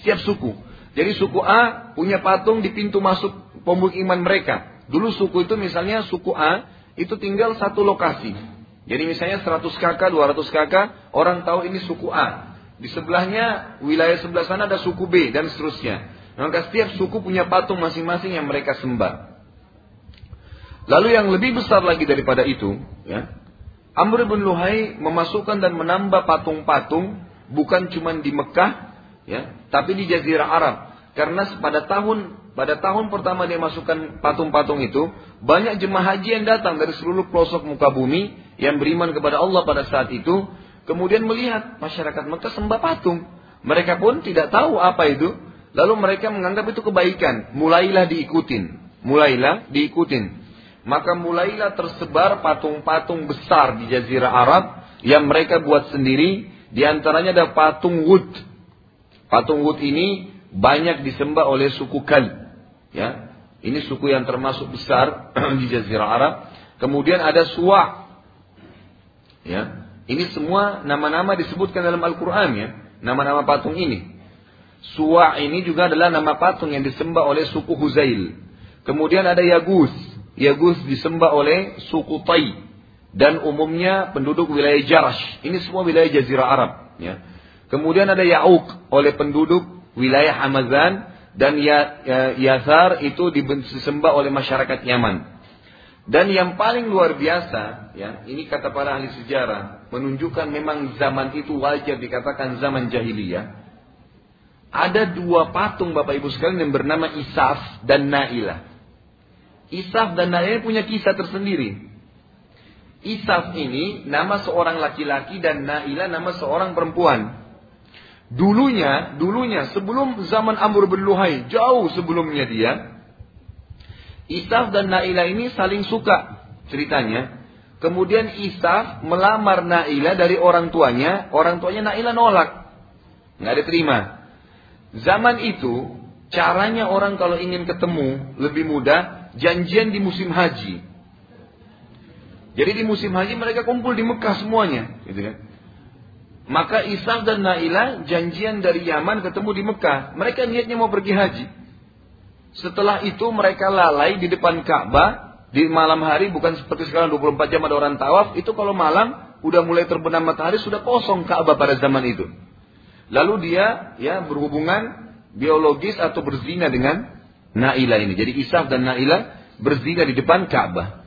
Setiap suku. Jadi suku A punya patung di pintu masuk pemukiman mereka. Dulu suku itu misalnya suku A itu tinggal satu lokasi. Jadi misalnya 100 kakak, 200 kakak, orang tahu ini suku A. Di sebelahnya, wilayah sebelah sana ada suku B dan seterusnya. Maka setiap suku punya patung masing-masing yang mereka sembah. Lalu yang lebih besar lagi daripada itu, ya, Amr bin Luhai memasukkan dan menambah patung-patung bukan cuma di Mekah, ya, tapi di Jazirah Arab. Karena pada tahun pada tahun pertama dia masukkan patung-patung itu, banyak jemaah haji yang datang dari seluruh pelosok muka bumi yang beriman kepada Allah pada saat itu, kemudian melihat masyarakat Mekah sembah patung. Mereka pun tidak tahu apa itu, lalu mereka menganggap itu kebaikan. Mulailah diikutin, mulailah diikutin. Maka mulailah tersebar patung-patung besar di Jazirah Arab yang mereka buat sendiri. Di antaranya ada patung Wud. Patung Wud ini banyak disembah oleh suku Kal. Ya, ini suku yang termasuk besar di Jazirah Arab. Kemudian ada Suwa. Ya, ini semua nama-nama disebutkan dalam Al-Quran ya. Nama-nama patung ini. Suwa ini juga adalah nama patung yang disembah oleh suku Huzail. Kemudian ada Yagus. Yagus disembah oleh suku Tai. Dan umumnya penduduk wilayah Jarash. Ini semua wilayah Jazirah Arab. Ya. Kemudian ada Ya'uk oleh penduduk wilayah Hamazan. Dan ya, ya, Yasar itu disembah oleh masyarakat Yaman. Dan yang paling luar biasa, ya, ini kata para ahli sejarah, menunjukkan memang zaman itu wajar dikatakan zaman jahiliyah ada dua patung Bapak Ibu sekalian yang bernama Isaf dan Nailah. Isaf dan Nailah punya kisah tersendiri. Isaf ini nama seorang laki-laki dan Nailah nama seorang perempuan. Dulunya, dulunya sebelum zaman Amr bin Luhai, jauh sebelumnya dia, Isaf dan Nailah ini saling suka ceritanya. Kemudian Isaf melamar Nailah dari orang tuanya, orang tuanya Nailah nolak. Nggak diterima. Zaman itu, caranya orang kalau ingin ketemu lebih mudah, janjian di musim haji. Jadi di musim haji mereka kumpul di Mekah semuanya, gitu kan. Maka Isa dan Naila janjian dari Yaman ketemu di Mekah. Mereka niatnya mau pergi haji. Setelah itu mereka lalai di depan Ka'bah di malam hari bukan seperti sekarang 24 jam ada orang tawaf, itu kalau malam udah mulai terbenam matahari sudah kosong Ka'bah pada zaman itu. Lalu dia ya berhubungan biologis atau berzina dengan Naila ini. Jadi Isaf dan Naila berzina di depan Ka'bah.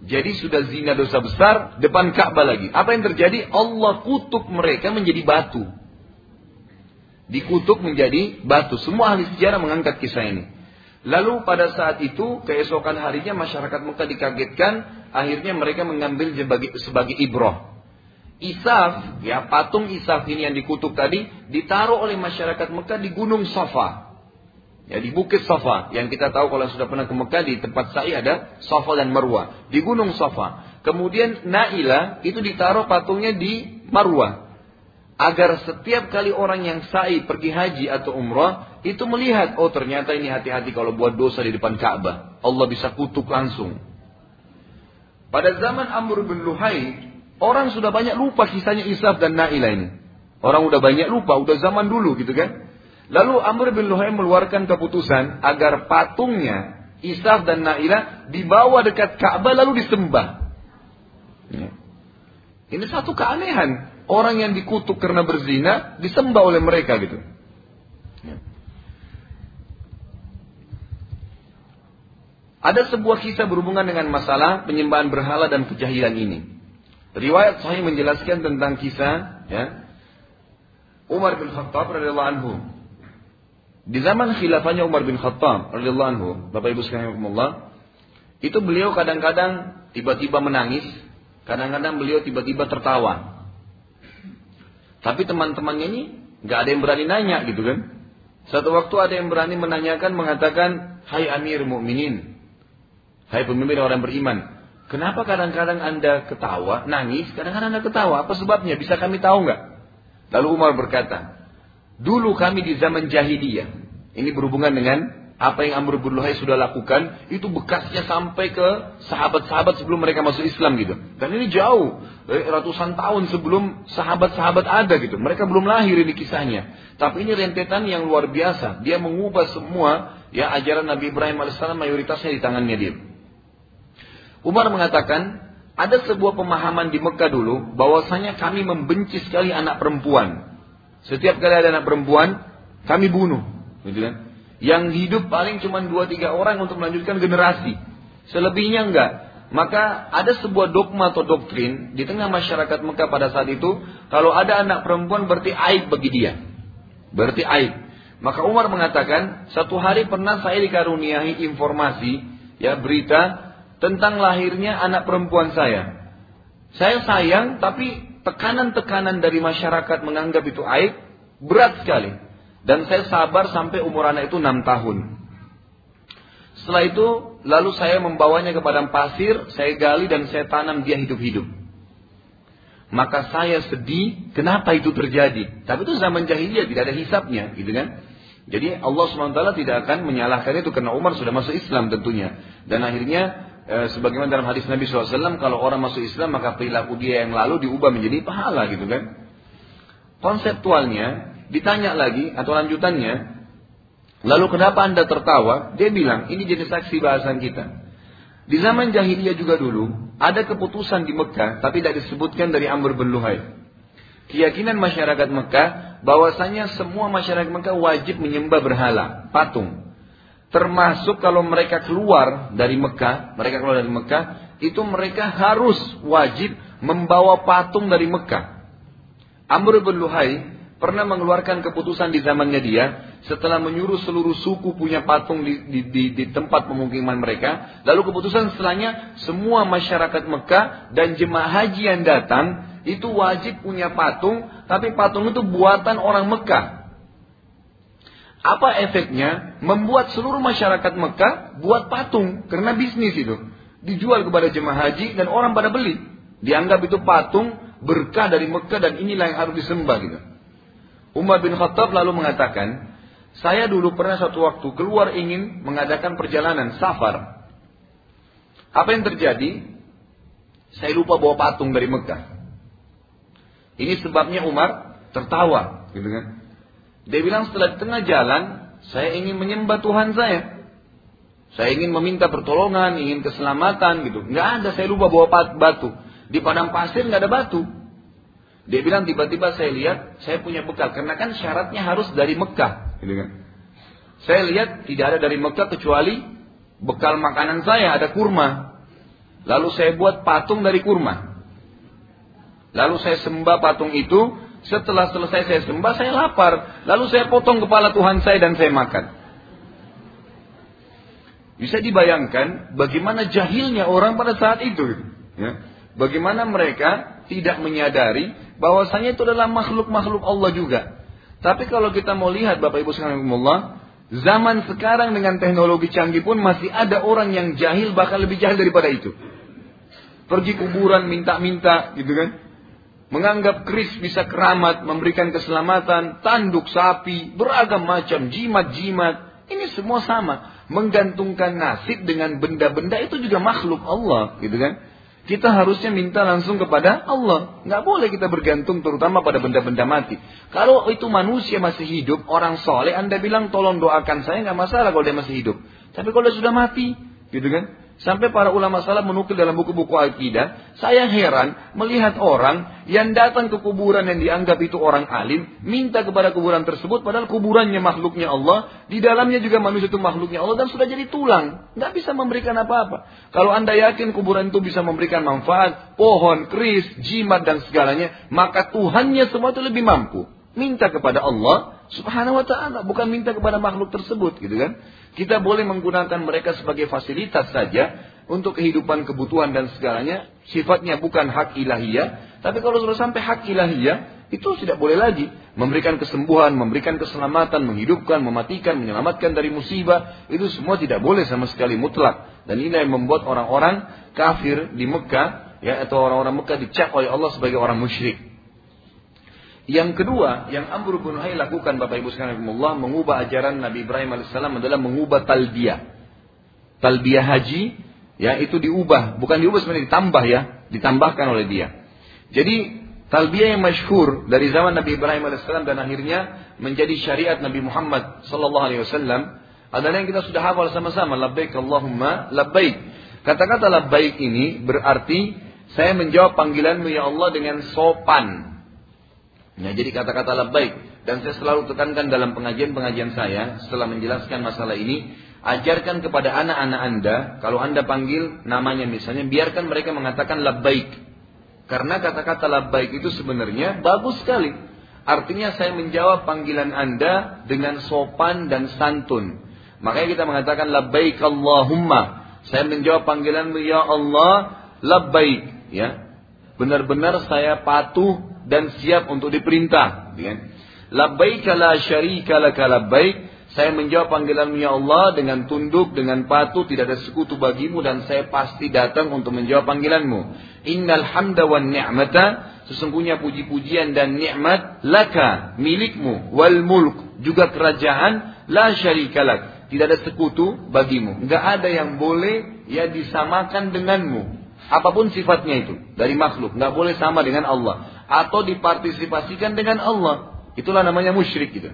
Jadi sudah zina dosa besar depan Ka'bah lagi. Apa yang terjadi? Allah kutuk mereka menjadi batu. Dikutuk menjadi batu. Semua ahli sejarah mengangkat kisah ini. Lalu pada saat itu keesokan harinya masyarakat Mekah dikagetkan, akhirnya mereka mengambil sebagai sebagai ibrah. Isaf, ya patung Isaf ini yang dikutuk tadi ditaruh oleh masyarakat Mekah di Gunung Safa. Ya di Bukit Safa yang kita tahu kalau sudah pernah ke Mekah di tempat sa'i ada Safa dan Marwah di Gunung Safa. Kemudian Naila itu ditaruh patungnya di Marwah. Agar setiap kali orang yang sa'i pergi haji atau umrah itu melihat oh ternyata ini hati-hati kalau buat dosa di depan Ka'bah. Allah bisa kutuk langsung. Pada zaman Amr bin Luhai Orang sudah banyak lupa kisahnya Isaf dan Naila ini. Orang udah banyak lupa, udah zaman dulu gitu kan. Lalu Amr bin Luhai mengeluarkan keputusan agar patungnya Isaf dan Naila dibawa dekat Ka'bah lalu disembah. Ya. Ini satu keanehan. Orang yang dikutuk karena berzina disembah oleh mereka gitu. Ya. Ada sebuah kisah berhubungan dengan masalah penyembahan berhala dan kejahilan ini. Riwayat sahih menjelaskan tentang kisah ya, Umar bin Khattab radhiyallahu anhu. Di zaman khilafahnya Umar bin Khattab radhiyallahu anhu, Bapak Ibu sekalian itu beliau kadang-kadang tiba-tiba menangis, kadang-kadang beliau tiba-tiba tertawa. Tapi teman-temannya ini nggak ada yang berani nanya gitu kan. Satu waktu ada yang berani menanyakan mengatakan, "Hai Amir Mukminin, hai pemimpin orang beriman, Kenapa kadang-kadang Anda ketawa, nangis, kadang-kadang Anda ketawa? Apa sebabnya? Bisa kami tahu nggak? Lalu Umar berkata, dulu kami di zaman jahiliyah. Ini berhubungan dengan apa yang Amr bin Luhai sudah lakukan, itu bekasnya sampai ke sahabat-sahabat sebelum mereka masuk Islam gitu. Dan ini jauh, ratusan tahun sebelum sahabat-sahabat ada gitu. Mereka belum lahir ini kisahnya. Tapi ini rentetan yang luar biasa. Dia mengubah semua ya ajaran Nabi Ibrahim alaihissalam mayoritasnya di tangannya dia. Umar mengatakan, ada sebuah pemahaman di Mekah dulu bahwasanya kami membenci sekali anak perempuan. Setiap kali ada anak perempuan, kami bunuh, gitu kan? Yang hidup paling cuma dua tiga orang untuk melanjutkan generasi. Selebihnya enggak. Maka ada sebuah dogma atau doktrin di tengah masyarakat Mekah pada saat itu, kalau ada anak perempuan berarti aib bagi dia. Berarti aib. Maka Umar mengatakan, satu hari pernah saya dikaruniai informasi, ya berita tentang lahirnya anak perempuan saya. Saya sayang, tapi tekanan-tekanan dari masyarakat menganggap itu aib berat sekali. Dan saya sabar sampai umur anak itu enam tahun. Setelah itu, lalu saya membawanya ke padang pasir, saya gali dan saya tanam dia hidup-hidup. Maka saya sedih, kenapa itu terjadi? Tapi itu zaman jahiliyah, tidak ada hisapnya, gitu kan? Jadi Allah SWT tidak akan menyalahkan itu karena Umar sudah masuk Islam tentunya. Dan akhirnya e, sebagaimana dalam hadis Nabi SAW, kalau orang masuk Islam maka perilaku dia yang lalu diubah menjadi pahala gitu kan. Konseptualnya, Ditanya lagi atau lanjutannya, lalu kenapa anda tertawa? Dia bilang, ini jadi saksi bahasan kita. Di zaman jahiliyah juga dulu, ada keputusan di Mekah, tapi tidak disebutkan dari Amr bin Luhai. Keyakinan masyarakat Mekah, bahwasanya semua masyarakat Mekah wajib menyembah berhala, patung. Termasuk kalau mereka keluar dari Mekah, mereka keluar dari Mekah, itu mereka harus wajib membawa patung dari Mekah. Amr bin Luhai pernah mengeluarkan keputusan di zamannya dia setelah menyuruh seluruh suku punya patung di, di, di, di tempat pemukiman mereka. Lalu keputusan setelahnya semua masyarakat Mekah dan jemaah haji yang datang itu wajib punya patung, tapi patung itu buatan orang Mekah. Apa efeknya? Membuat seluruh masyarakat Mekah buat patung karena bisnis itu dijual kepada jemaah haji dan orang pada beli. Dianggap itu patung berkah dari Mekah dan inilah yang harus disembah gitu. Umar bin Khattab lalu mengatakan, saya dulu pernah satu waktu keluar ingin mengadakan perjalanan safar. Apa yang terjadi? Saya lupa bawa patung dari Mekah. Ini sebabnya Umar tertawa, gitu kan? Dia bilang setelah tengah jalan, saya ingin menyembah Tuhan saya. Saya ingin meminta pertolongan, ingin keselamatan gitu. Nggak ada, saya lupa bawa batu. Di padang pasir nggak ada batu. Dia bilang tiba-tiba saya lihat saya punya bekal karena kan syaratnya harus dari Mekah, gitu kan. Saya lihat tidak ada dari Mekah kecuali bekal makanan saya ada kurma. Lalu saya buat patung dari kurma. Lalu saya sembah patung itu, setelah selesai saya sembah saya lapar. Lalu saya potong kepala Tuhan saya dan saya makan. Bisa dibayangkan bagaimana jahilnya orang pada saat itu. Ya. Bagaimana mereka tidak menyadari bahwasanya itu adalah makhluk-makhluk Allah juga. Tapi kalau kita mau lihat Bapak Ibu sekalian Allah, zaman sekarang dengan teknologi canggih pun masih ada orang yang jahil bahkan lebih jahil daripada itu. Pergi kuburan minta-minta gitu kan. Menganggap keris bisa keramat, memberikan keselamatan, tanduk sapi, beragam macam, jimat-jimat. Ini semua sama. Menggantungkan nasib dengan benda-benda itu juga makhluk Allah gitu kan. Kita harusnya minta langsung kepada Allah. Nggak boleh kita bergantung terutama pada benda-benda mati. Kalau itu manusia masih hidup, orang soleh, Anda bilang tolong doakan saya, nggak masalah kalau dia masih hidup. Tapi kalau dia sudah mati, gitu kan? Sampai para ulama salah menukil dalam buku-buku akidah, saya heran melihat orang yang datang ke kuburan yang dianggap itu orang alim, minta kepada kuburan tersebut, padahal kuburannya makhluknya Allah, di dalamnya juga manusia itu makhluknya Allah, dan sudah jadi tulang. Nggak bisa memberikan apa-apa. Kalau anda yakin kuburan itu bisa memberikan manfaat, pohon, keris, jimat, dan segalanya, maka Tuhannya semua itu lebih mampu. Minta kepada Allah subhanahu wa ta'ala, bukan minta kepada makhluk tersebut, gitu kan. Kita boleh menggunakan mereka sebagai fasilitas saja untuk kehidupan kebutuhan dan segalanya. Sifatnya bukan hak ilahiyah. Tapi kalau sudah sampai hak ilahiyah, itu tidak boleh lagi. Memberikan kesembuhan, memberikan keselamatan, menghidupkan, mematikan, menyelamatkan dari musibah. Itu semua tidak boleh sama sekali mutlak. Dan ini yang membuat orang-orang kafir di Mekah, ya atau orang-orang Mekah dicap oleh Allah sebagai orang musyrik. Yang kedua, yang Amr bin Hai lakukan Bapak Ibu sekalian mengubah ajaran Nabi Ibrahim alaihissalam adalah mengubah talbiyah. Talbiyah haji, ya itu diubah, bukan diubah sebenarnya ditambah ya, ditambahkan oleh dia. Jadi talbiyah yang masyhur dari zaman Nabi Ibrahim alaihissalam dan akhirnya menjadi syariat Nabi Muhammad sallallahu alaihi wasallam adalah yang kita sudah hafal sama-sama labbaik Allahumma labbaik. Kata-kata labbaik ini berarti saya menjawab panggilanmu ya Allah dengan sopan, Ya, jadi kata-kata labbaik dan saya selalu tekankan dalam pengajian-pengajian saya setelah menjelaskan masalah ini, ajarkan kepada anak-anak Anda kalau Anda panggil namanya misalnya biarkan mereka mengatakan labbaik. Karena kata-kata labbaik itu sebenarnya bagus sekali. Artinya saya menjawab panggilan Anda dengan sopan dan santun. Makanya kita mengatakan labbaik Allahumma. Saya menjawab panggilanmu ya Allah labbaik, ya. Benar-benar saya patuh dan siap untuk diperintah. Ya. Labbaik la syarika laka labbaik. Saya menjawab panggilanmu ya Allah dengan tunduk, dengan patuh, tidak ada sekutu bagimu dan saya pasti datang untuk menjawab panggilanmu. Innal hamda wan ni'mata, sesungguhnya puji-pujian dan nikmat laka, milikmu, wal mulk, juga kerajaan, la syarika lak. Tidak ada sekutu bagimu. Enggak ada yang boleh ya disamakan denganmu. Apa pun sifatnya itu dari makhluk, nggak boleh sama dengan Allah atau dipartisipasikan dengan Allah. Itulah namanya musyrik gitu.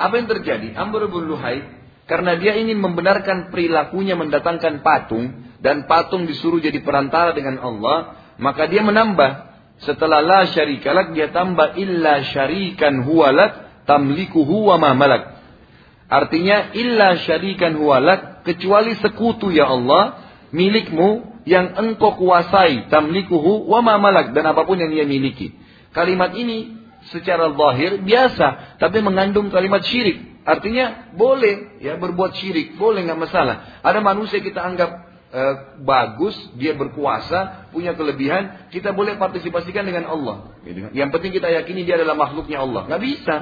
Apa yang terjadi? Amr bin Luhai karena dia ingin membenarkan perilakunya mendatangkan patung dan patung disuruh jadi perantara dengan Allah, maka dia menambah setelah la syarikalak dia tambah illa syarikan huwalak tamlikuhu wa ma malak. Artinya illa syarikan huwalak kecuali sekutu ya Allah milikmu yang engkau kuasai tamlikuhu wa ma malak dan apa pun yang dia miliki. Kalimat ini secara zahir biasa tapi mengandung kalimat syirik. Artinya boleh ya berbuat syirik, boleh nggak masalah. Ada manusia kita anggap e, bagus, dia berkuasa, punya kelebihan, kita boleh partisipasikan dengan Allah. Yang penting kita yakini dia adalah makhluknya Allah. Nggak bisa.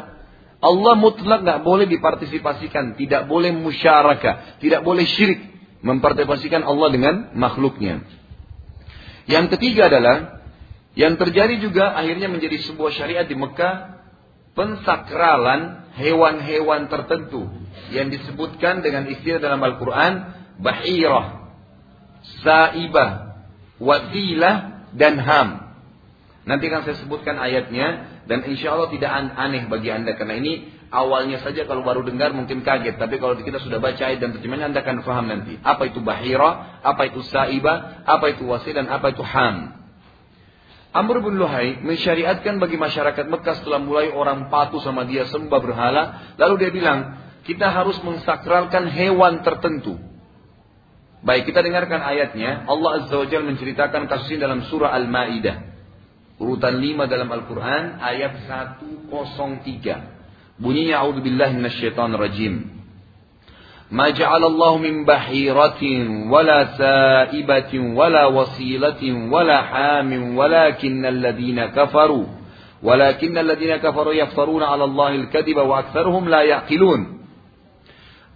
Allah mutlak nggak boleh dipartisipasikan, tidak boleh musyarakah, tidak boleh syirik mempartisipasikan Allah dengan makhluknya. Yang ketiga adalah yang terjadi juga akhirnya menjadi sebuah syariat di Mekah pensakralan hewan-hewan tertentu yang disebutkan dengan istilah dalam Al-Quran bahirah, saibah, wasilah, dan ham. Nanti akan saya sebutkan ayatnya dan insya Allah tidak aneh bagi anda karena ini awalnya saja kalau baru dengar mungkin kaget tapi kalau kita sudah baca ayat dan terjemahnya anda akan paham nanti apa itu bahira, apa itu saibah, apa itu wasilah dan apa itu ham. Amr bin Luhai mensyariatkan bagi masyarakat Mekah setelah mulai orang patuh sama dia sembah berhala. Lalu dia bilang, kita harus mensakralkan hewan tertentu. Baik, kita dengarkan ayatnya. Allah Azza wa Jal menceritakan kasus ini dalam surah Al-Ma'idah. Urutan 5 dalam Al-Quran, ayat 103. Bunyinya, A'udzubillahi rajim. ما جعل الله من بحيرة ولا سائبة ولا وصيلة ولا حام ولكن الذين كفروا ولكن الذين كفروا يفترون على الله الكذب وأكثرهم لا يعقلون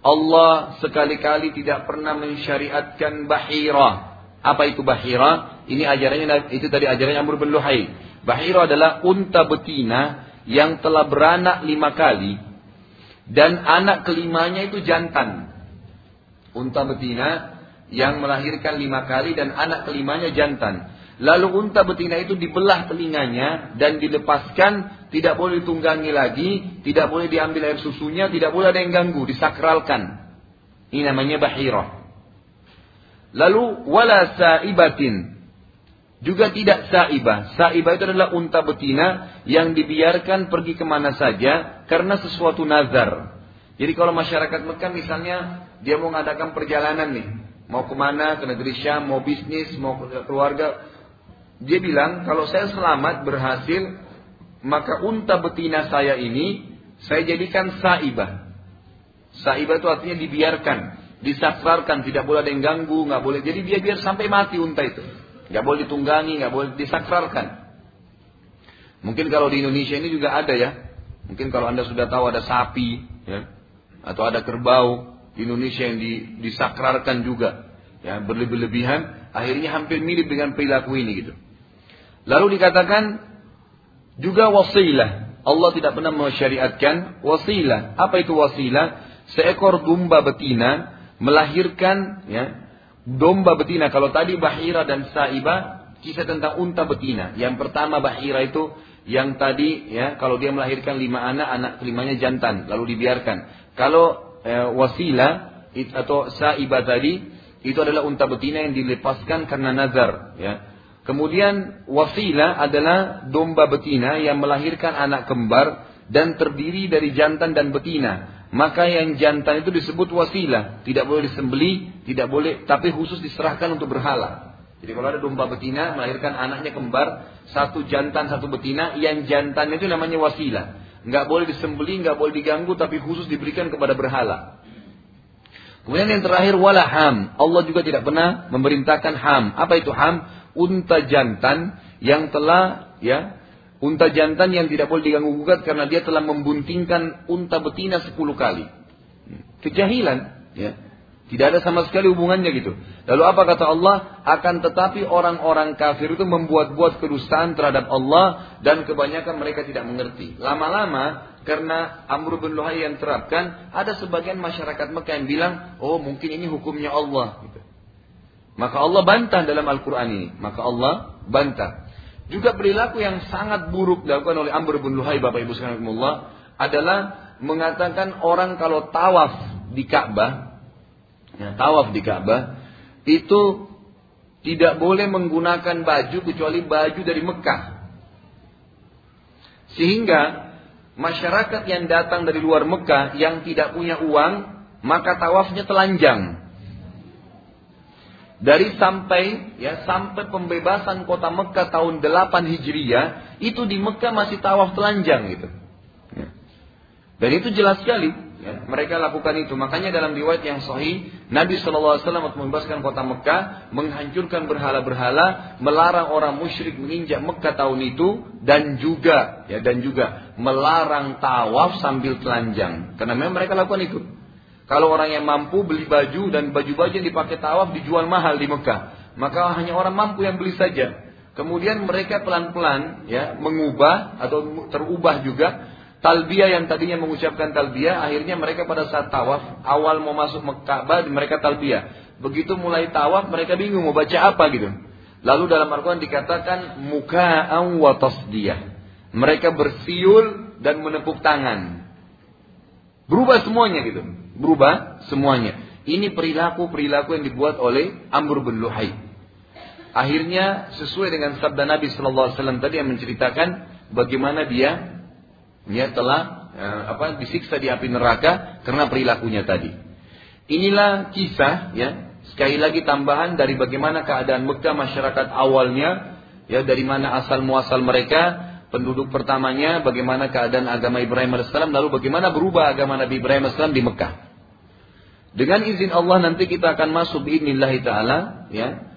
Allah sekali-kali tidak pernah mensyariatkan bahira. Apa itu bahira? Ini ajarannya itu tadi ajarannya Amr bin Luhai. Bahira adalah unta betina yang telah beranak lima kali dan anak kelimanya itu jantan. Unta betina yang melahirkan lima kali dan anak kelimanya jantan. Lalu unta betina itu dibelah telinganya dan dilepaskan, tidak boleh ditunggangi lagi, tidak boleh diambil air susunya, tidak boleh ada yang ganggu, disakralkan. Ini namanya bahirah. Lalu wala saibatin. Juga tidak saibah. Saibah itu adalah unta betina yang dibiarkan pergi ke mana saja karena sesuatu nazar. Jadi kalau masyarakat Mekah misalnya dia mau mengadakan perjalanan nih, mau ke mana, ke negeri Syam, mau bisnis, mau ke keluarga, dia bilang kalau saya selamat berhasil, maka unta betina saya ini saya jadikan saibah. Saibah itu artinya dibiarkan, disakrarkan, tidak boleh ada yang ganggu, nggak boleh. Jadi dia biar sampai mati unta itu. Nggak boleh ditunggangi, nggak boleh disakrarkan. Mungkin kalau di Indonesia ini juga ada ya. Mungkin kalau anda sudah tahu ada sapi, ya, atau ada kerbau di Indonesia yang disakrarkan juga, ya berlebih-lebihan, akhirnya hampir mirip dengan perilaku ini gitu. Lalu dikatakan juga wasilah. Allah tidak pernah mensyariatkan wasilah. Apa itu wasilah? Seekor domba betina melahirkan ya domba betina. Kalau tadi Bahira dan Saiba, kisah tentang unta betina. Yang pertama Bahira itu yang tadi ya kalau dia melahirkan lima anak, anak kelimanya jantan, lalu dibiarkan. Kalau e, wasila atau Saiba tadi itu adalah unta betina yang dilepaskan karena nazar. Ya. Kemudian wasila adalah domba betina yang melahirkan anak kembar dan terdiri dari jantan dan betina maka yang jantan itu disebut wasilah, tidak boleh disembeli, tidak boleh, tapi khusus diserahkan untuk berhala. Jadi kalau ada domba betina melahirkan anaknya kembar, satu jantan satu betina, yang jantan itu namanya wasilah. Nggak boleh disembeli, nggak boleh diganggu, tapi khusus diberikan kepada berhala. Kemudian yang terakhir wala ham. Allah juga tidak pernah memerintahkan ham. Apa itu ham? Unta jantan yang telah ya Unta jantan yang tidak boleh diganggu gugat karena dia telah membuntingkan unta betina sepuluh kali. Kejahilan, ya. Tidak ada sama sekali hubungannya gitu. Lalu apa kata Allah? Akan tetapi orang-orang kafir itu membuat-buat kedustaan terhadap Allah dan kebanyakan mereka tidak mengerti. Lama-lama karena Amr bin Luhai yang terapkan, ada sebagian masyarakat Mekah yang bilang, oh mungkin ini hukumnya Allah. Gitu. Maka Allah bantah dalam Al-Quran ini. Maka Allah bantah. Juga perilaku yang sangat buruk dilakukan oleh Amr bin Luhai Bapak Ibu sekalian adalah mengatakan orang kalau tawaf di Ka'bah, ya, tawaf di Ka'bah itu tidak boleh menggunakan baju kecuali baju dari Mekah. Sehingga masyarakat yang datang dari luar Mekah yang tidak punya uang, maka tawafnya telanjang dari sampai ya sampai pembebasan kota Mekah tahun 8 Hijriah itu di Mekah masih tawaf telanjang gitu. Ya. Dan itu jelas sekali ya, mereka lakukan itu. Makanya dalam riwayat yang sahih Nabi SAW membebaskan kota Mekah menghancurkan berhala-berhala, melarang orang musyrik menginjak Mekah tahun itu dan juga ya dan juga melarang tawaf sambil telanjang. Karena memang mereka lakukan itu. Kalau orang yang mampu beli baju dan baju-baju yang dipakai tawaf dijual mahal di Mekah, maka hanya orang mampu yang beli saja. Kemudian mereka pelan-pelan ya mengubah atau terubah juga talbiyah yang tadinya mengucapkan talbiyah, akhirnya mereka pada saat tawaf awal mau masuk Mekah mereka talbiyah. Begitu mulai tawaf mereka bingung mau baca apa gitu. Lalu dalam Al-Quran dikatakan muka'an wa tasdiyah. Mereka bersiul dan menepuk tangan. Berubah semuanya gitu berubah semuanya. Ini perilaku-perilaku yang dibuat oleh Amr bin Luhai. Akhirnya sesuai dengan sabda Nabi Shallallahu Alaihi Wasallam tadi yang menceritakan bagaimana dia dia telah eh, apa disiksa di api neraka karena perilakunya tadi. Inilah kisah ya sekali lagi tambahan dari bagaimana keadaan Mekah masyarakat awalnya ya dari mana asal muasal mereka penduduk pertamanya, bagaimana keadaan agama Ibrahim AS, lalu bagaimana berubah agama Nabi Ibrahim AS di Mekah. Dengan izin Allah nanti kita akan masuk inilah ta'ala, ya.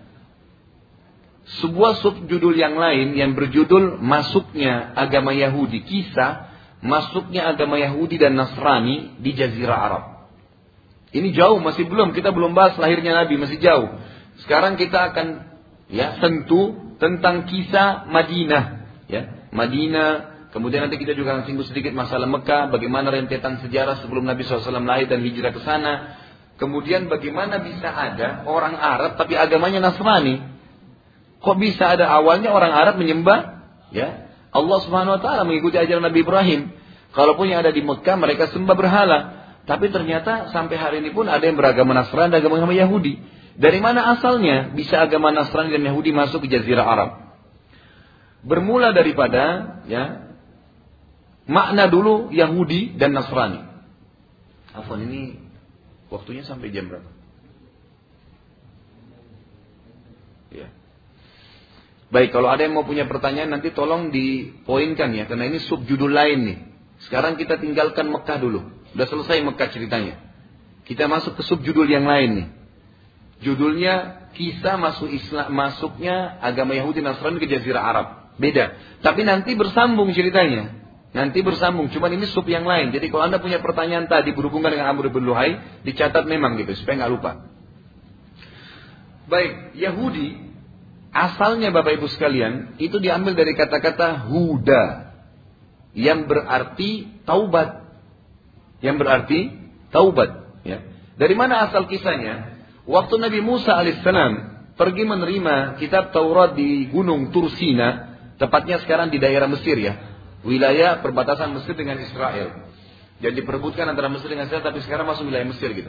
Sebuah subjudul yang lain yang berjudul masuknya agama Yahudi, kisah masuknya agama Yahudi dan Nasrani di Jazirah Arab. Ini jauh, masih belum, kita belum bahas lahirnya Nabi, masih jauh. Sekarang kita akan ya sentuh tentang kisah Madinah, ya. Madinah, kemudian nanti kita juga akan singgung sedikit masalah Mekah, bagaimana rentetan sejarah sebelum Nabi SAW lahir dan hijrah ke sana. Kemudian bagaimana bisa ada orang Arab tapi agamanya Nasrani? Kok bisa ada awalnya orang Arab menyembah ya Allah Subhanahu wa taala mengikuti ajaran Nabi Ibrahim. Kalaupun yang ada di Mekah mereka sembah berhala, tapi ternyata sampai hari ini pun ada yang beragama Nasrani dan agama Yahudi. Dari mana asalnya bisa agama Nasrani dan Yahudi masuk ke jazirah Arab? bermula daripada ya makna dulu Yahudi dan Nasrani. Afwan ini waktunya sampai jam berapa? Ya. Baik, kalau ada yang mau punya pertanyaan nanti tolong dipoinkan ya, karena ini subjudul lain nih. Sekarang kita tinggalkan Mekah dulu. Sudah selesai Mekah ceritanya. Kita masuk ke subjudul yang lain nih. Judulnya kisah masuk Islam masuknya agama Yahudi Nasrani ke Jazirah Arab. Beda. Tapi nanti bersambung ceritanya. Nanti bersambung. Cuman ini sub yang lain. Jadi kalau anda punya pertanyaan tadi berhubungan dengan Amr bin Luhai, dicatat memang gitu supaya nggak lupa. Baik, Yahudi asalnya Bapak Ibu sekalian itu diambil dari kata-kata huda yang berarti taubat. Yang berarti taubat, ya. Dari mana asal kisahnya? Waktu Nabi Musa alaihissalam pergi menerima kitab Taurat di Gunung Tursina, Tepatnya sekarang di daerah Mesir ya. Wilayah perbatasan Mesir dengan Israel. Jadi diperebutkan antara Mesir dengan Israel tapi sekarang masuk wilayah Mesir gitu.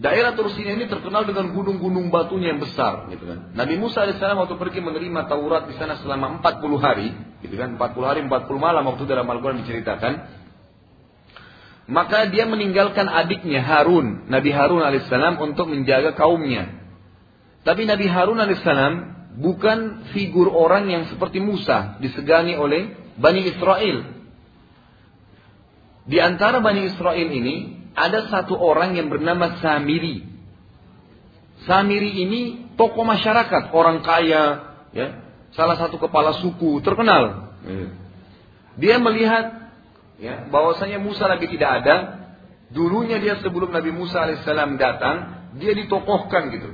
Daerah Tursina ini terkenal dengan gunung-gunung batunya yang besar gitu kan. Nabi Musa AS waktu pergi menerima Taurat di sana selama 40 hari, gitu kan, 40 hari 40 malam waktu dalam Al-Qur'an diceritakan. Maka dia meninggalkan adiknya Harun, Nabi Harun alaihissalam untuk menjaga kaumnya. Tapi Nabi Harun alaihissalam bukan figur orang yang seperti Musa disegani oleh Bani Israel. Di antara Bani Israel ini ada satu orang yang bernama Samiri. Samiri ini tokoh masyarakat, orang kaya, ya, salah satu kepala suku terkenal. Dia melihat ya, bahwasanya Musa lagi tidak ada. Dulunya dia sebelum Nabi Musa alaihissalam datang, dia ditokohkan gitu.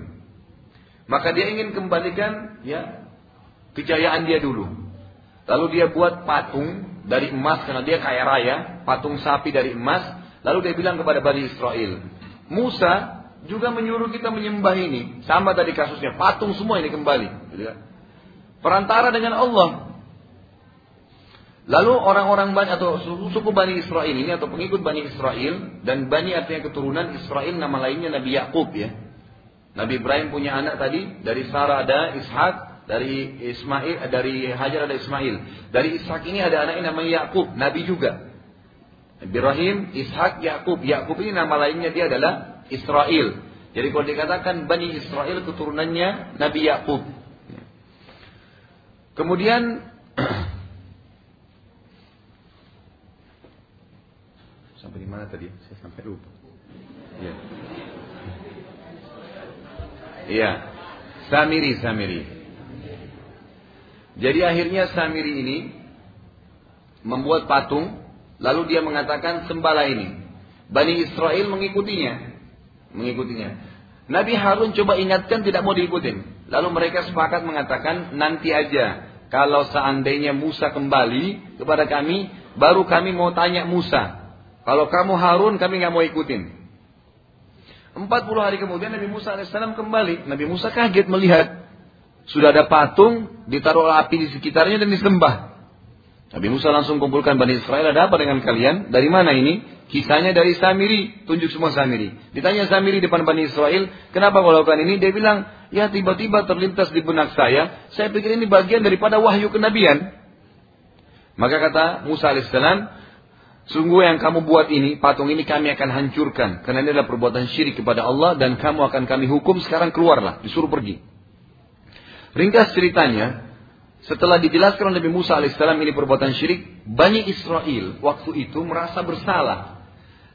Maka dia ingin kembalikan ya kejayaan dia dulu. Lalu dia buat patung dari emas karena dia kaya raya, patung sapi dari emas. Lalu dia bilang kepada Bani Israel, Musa juga menyuruh kita menyembah ini. Sama tadi kasusnya, patung semua ini kembali. Gitu kan. perantara dengan Allah. Lalu orang-orang Bani atau suku Bani Israel ini atau pengikut Bani Israel dan Bani artinya keturunan Israel nama lainnya Nabi Yakub ya. Nabi Ibrahim punya anak tadi dari Sarah ada Ishak, dari Ismail dari Hajar ada Ismail. Dari Ishak ini ada anaknya namanya Yakub, Nabi juga. Ibrahim, Ishak, Yakub. Yakub ini nama lainnya dia adalah Israel. Jadi kalau dikatakan Bani Israel keturunannya Nabi Yakub. Kemudian sampai di mana tadi? Saya sampai lupa. Iya. Iya. Samiri, Samiri. Jadi akhirnya Samiri ini membuat patung, lalu dia mengatakan sembala ini. Bani Israel mengikutinya mengikutinya. Nabi Harun coba ingatkan tidak mau diikutin. Lalu mereka sepakat mengatakan nanti aja kalau seandainya Musa kembali kepada kami, baru kami mau tanya Musa. Kalau kamu Harun kami nggak mau ikutin. 40 hari kemudian Nabi Musa AS kembali. Nabi Musa kaget melihat sudah ada patung ditaruh api di sekitarnya dan disembah. Nabi Musa langsung kumpulkan Bani Israel, ada apa dengan kalian? Dari mana ini? Kisahnya dari Samiri, tunjuk semua Samiri. Ditanya Samiri depan Bani Israel, kenapa kau lakukan ini? Dia bilang, ya tiba-tiba terlintas di benak saya, saya pikir ini bagian daripada wahyu kenabian. Maka kata Musa alaihissalam, sungguh yang kamu buat ini, patung ini kami akan hancurkan. Karena ini adalah perbuatan syirik kepada Allah dan kamu akan kami hukum, sekarang keluarlah, disuruh pergi. Ringkas ceritanya, setelah dijelaskan oleh Nabi Musa alaihissalam ini perbuatan syirik, Bani Israel waktu itu merasa bersalah.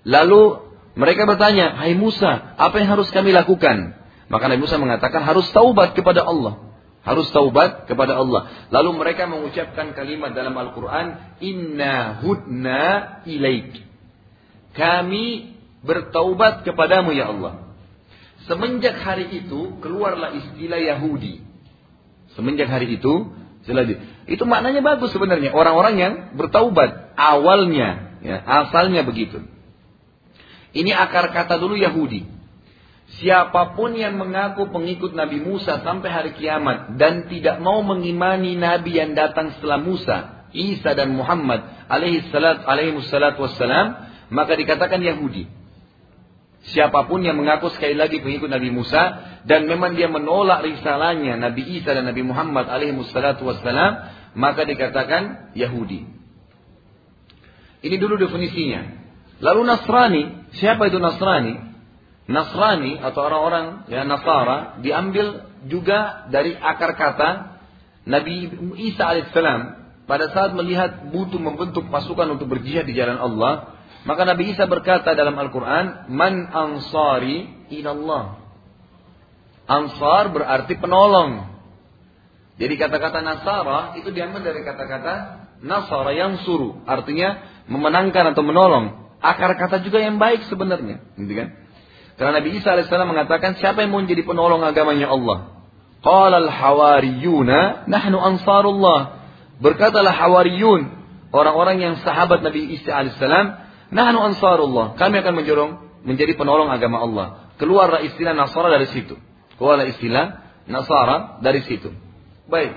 Lalu mereka bertanya, Hai Musa, apa yang harus kami lakukan? Maka Nabi Musa mengatakan harus taubat kepada Allah. Harus taubat kepada Allah. Lalu mereka mengucapkan kalimat dalam Al-Quran, Inna hudna ilaik. Kami bertaubat kepadamu ya Allah. Semenjak hari itu keluarlah istilah Yahudi. Semenjak hari itu Selagi. Itu maknanya bagus sebenarnya. Orang-orang yang bertaubat. Awalnya. Ya, asalnya begitu. Ini akar kata dulu Yahudi. Siapa pun yang mengaku pengikut Nabi Musa sampai hari kiamat dan tidak mau mengimani Nabi yang datang setelah Musa, Isa dan Muhammad alaihi salat alaihi wassalam, maka dikatakan Yahudi. Siapa pun yang mengaku sekali lagi pengikut Nabi Musa dan memang dia menolak risalahnya Nabi Isa dan Nabi Muhammad alaihi wassalatu wassalam, maka dikatakan Yahudi. Ini dulu definisinya. Lalu Nasrani, siapa itu Nasrani? Nasrani atau orang-orang ya Nasara diambil juga dari akar kata Nabi Isa alaihissalam pada saat melihat butuh membentuk pasukan untuk berjihad di jalan Allah, maka Nabi Isa berkata dalam Al-Quran, Man ansari ilallah. Ansar berarti penolong. Jadi kata-kata Nasara itu diambil dari kata-kata Nasara yang suruh. Artinya memenangkan atau menolong. Akar kata juga yang baik sebenarnya. Gitu kan? Karena Nabi Isa AS mengatakan siapa yang mau menjadi penolong agamanya Allah. Qala al-hawariyuna nahnu ansarullah. Berkatalah hawariyun. Orang-orang yang sahabat Nabi Isa AS Nahnu ansarullah. Kami akan menjorong menjadi penolong agama Allah. Keluarlah istilah Nasara dari situ. Keluarlah istilah Nasara dari situ. Baik.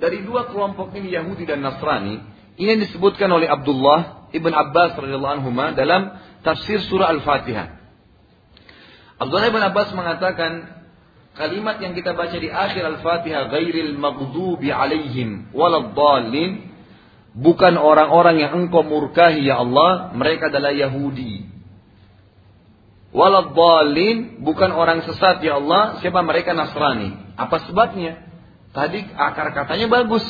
Dari dua kelompok ini Yahudi dan Nasrani, ini yang disebutkan oleh Abdullah ibn Abbas radhiyallahu anhu dalam tafsir surah Al-Fatihah. Abdullah ibn Abbas mengatakan kalimat yang kita baca di akhir Al-Fatihah ghairil maghdubi alaihim waladdallin bukan orang-orang yang engkau murkahi ya Allah, mereka adalah Yahudi. Waladhalin bukan orang sesat ya Allah, siapa mereka Nasrani. Apa sebabnya? Tadi akar katanya bagus.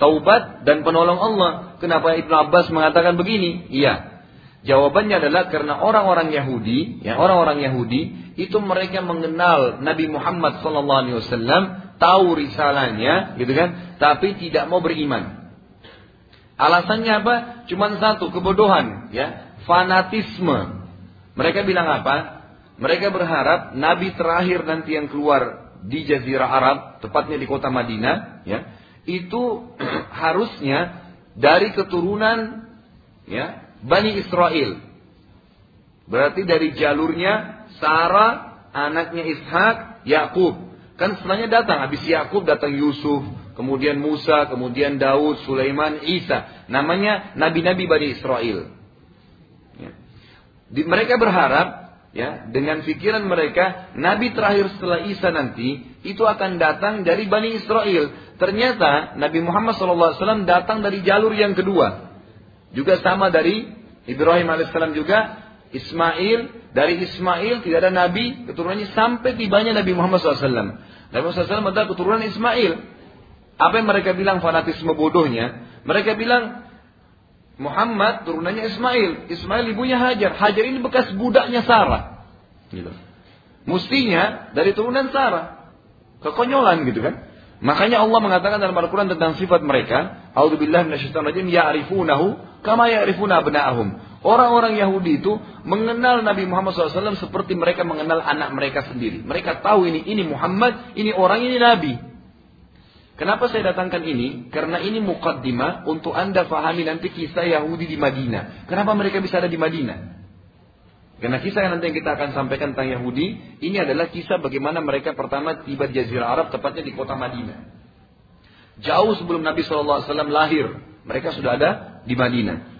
Taubat dan penolong Allah. Kenapa Ibnu Abbas mengatakan begini? Iya. Jawabannya adalah karena orang-orang Yahudi, ya orang-orang Yahudi itu mereka mengenal Nabi Muhammad SAW, tahu risalahnya, gitu kan? Tapi tidak mau beriman. Alasannya apa? Cuma satu, kebodohan, ya, fanatisme. Mereka bilang apa? Mereka berharap nabi terakhir nanti yang keluar di jazirah Arab, tepatnya di kota Madinah, ya, itu harusnya dari keturunan ya, Bani Israel. Berarti dari jalurnya Sarah, anaknya Ishak, Yakub. Kan setelahnya datang, habis Yakub datang Yusuf, kemudian Musa, kemudian Daud, Sulaiman, Isa. Namanya nabi-nabi Bani Israel. Ya. Di, mereka berharap ya dengan pikiran mereka nabi terakhir setelah Isa nanti itu akan datang dari Bani Israel. Ternyata Nabi Muhammad SAW datang dari jalur yang kedua. Juga sama dari Ibrahim alaihissalam juga Ismail, dari Ismail tidak ada nabi keturunannya sampai tibanya Nabi Muhammad SAW. Nabi Muhammad SAW adalah keturunan Ismail. Apa yang mereka bilang fanatisme bodohnya? Mereka bilang Muhammad turunannya Ismail. Ismail ibunya Hajar. Hajar ini bekas budaknya Sarah. Gitu. Mustinya dari turunan Sarah. Kekonyolan gitu kan. Makanya Allah mengatakan dalam Al-Quran tentang sifat mereka. A'udzubillah minasyaitonirrajim. Ya'rifunahu kama ya'rifuna abna'ahum. Orang-orang Yahudi itu mengenal Nabi Muhammad SAW seperti mereka mengenal anak mereka sendiri. Mereka tahu ini, ini Muhammad, ini orang, ini Nabi. Kenapa saya datangkan ini? Karena ini mukaddimah untuk anda fahami nanti kisah Yahudi di Madinah. Kenapa mereka bisa ada di Madinah? Karena kisah yang nanti kita akan sampaikan tentang Yahudi, ini adalah kisah bagaimana mereka pertama tiba di Jazirah Arab, tepatnya di kota Madinah. Jauh sebelum Nabi SAW lahir, mereka sudah ada di Madinah.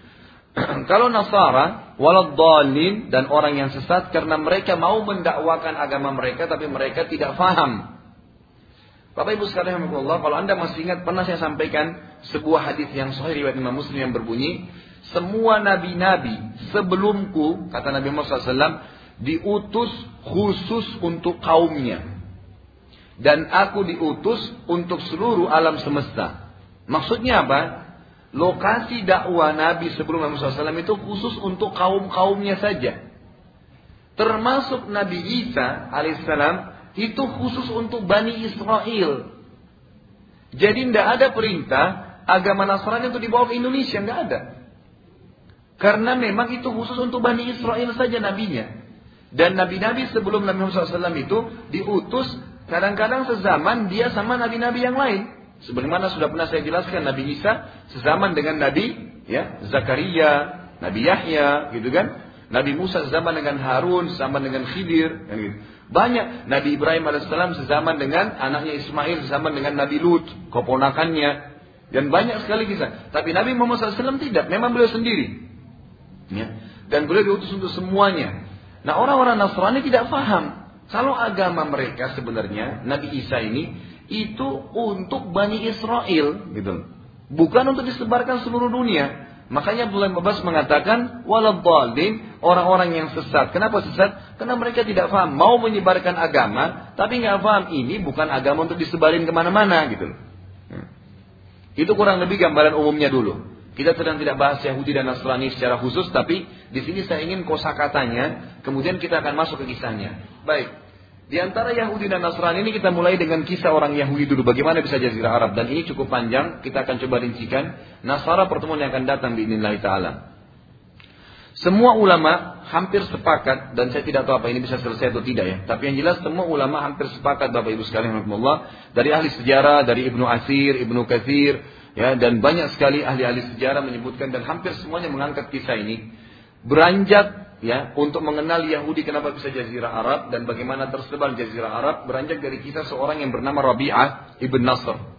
Kalau Nasara, waladhalin dan orang yang sesat karena mereka mau mendakwakan agama mereka tapi mereka tidak faham. Bapak Ibu sekalian kalau Anda masih ingat pernah saya sampaikan sebuah hadis yang sahih riwayat Imam Muslim yang berbunyi, semua nabi-nabi sebelumku, kata Nabi Muhammad SAW, diutus khusus untuk kaumnya. Dan aku diutus untuk seluruh alam semesta. Maksudnya apa? lokasi dakwah Nabi sebelum Nabi SAW itu khusus untuk kaum-kaumnya saja. Termasuk Nabi Isa alaihissalam itu khusus untuk Bani Israel. Jadi tidak ada perintah agama Nasrani untuk dibawa ke Indonesia, nggak ada. Karena memang itu khusus untuk Bani Israel saja nabinya. Dan nabi-nabi sebelum Nabi Muhammad SAW itu diutus kadang-kadang sezaman dia sama nabi-nabi yang lain. Sebagaimana sudah pernah saya jelaskan Nabi Isa sezaman dengan Nabi ya Zakaria, Nabi Yahya, gitu kan? Nabi Musa sezaman dengan Harun, sezaman dengan Khidir, kan gitu. Banyak Nabi Ibrahim alaihissalam sezaman dengan anaknya Ismail, sezaman dengan Nabi Lut, keponakannya, dan banyak sekali kisah. Tapi Nabi Muhammad SAW tidak, memang beliau sendiri. Ya. Dan beliau diutus untuk semuanya. Nah orang-orang Nasrani tidak paham. Kalau agama mereka sebenarnya, Nabi Isa ini itu untuk Bani Israel gitu. Bukan untuk disebarkan seluruh dunia. Makanya Abdullah Abbas mengatakan waladhdallin orang-orang yang sesat. Kenapa sesat? Karena mereka tidak paham mau menyebarkan agama, tapi nggak paham ini bukan agama untuk disebarin ke mana-mana gitu. Hmm. Itu kurang lebih gambaran umumnya dulu. Kita sedang tidak bahas Yahudi dan Nasrani secara khusus, tapi di sini saya ingin kosakatanya, kemudian kita akan masuk ke kisahnya. Baik. Di antara Yahudi dan Nasrani ini kita mulai dengan kisah orang Yahudi dulu. Bagaimana bisa jazirah Arab. Dan ini cukup panjang. Kita akan coba rincikan. Nasara pertemuan yang akan datang di ta'ala. Semua ulama hampir sepakat. Dan saya tidak tahu apa ini bisa selesai atau tidak ya. Tapi yang jelas semua ulama hampir sepakat Bapak Ibu sekalian. Dari ahli sejarah. Dari Ibnu Asir, Ibnu Kathir. Ya, dan banyak sekali ahli-ahli sejarah menyebutkan. Dan hampir semuanya mengangkat kisah ini. Beranjak ya untuk mengenal Yahudi kenapa bisa jazirah Arab dan bagaimana tersebar jazirah Arab beranjak dari kisah seorang yang bernama Rabi'ah ibn Nasr.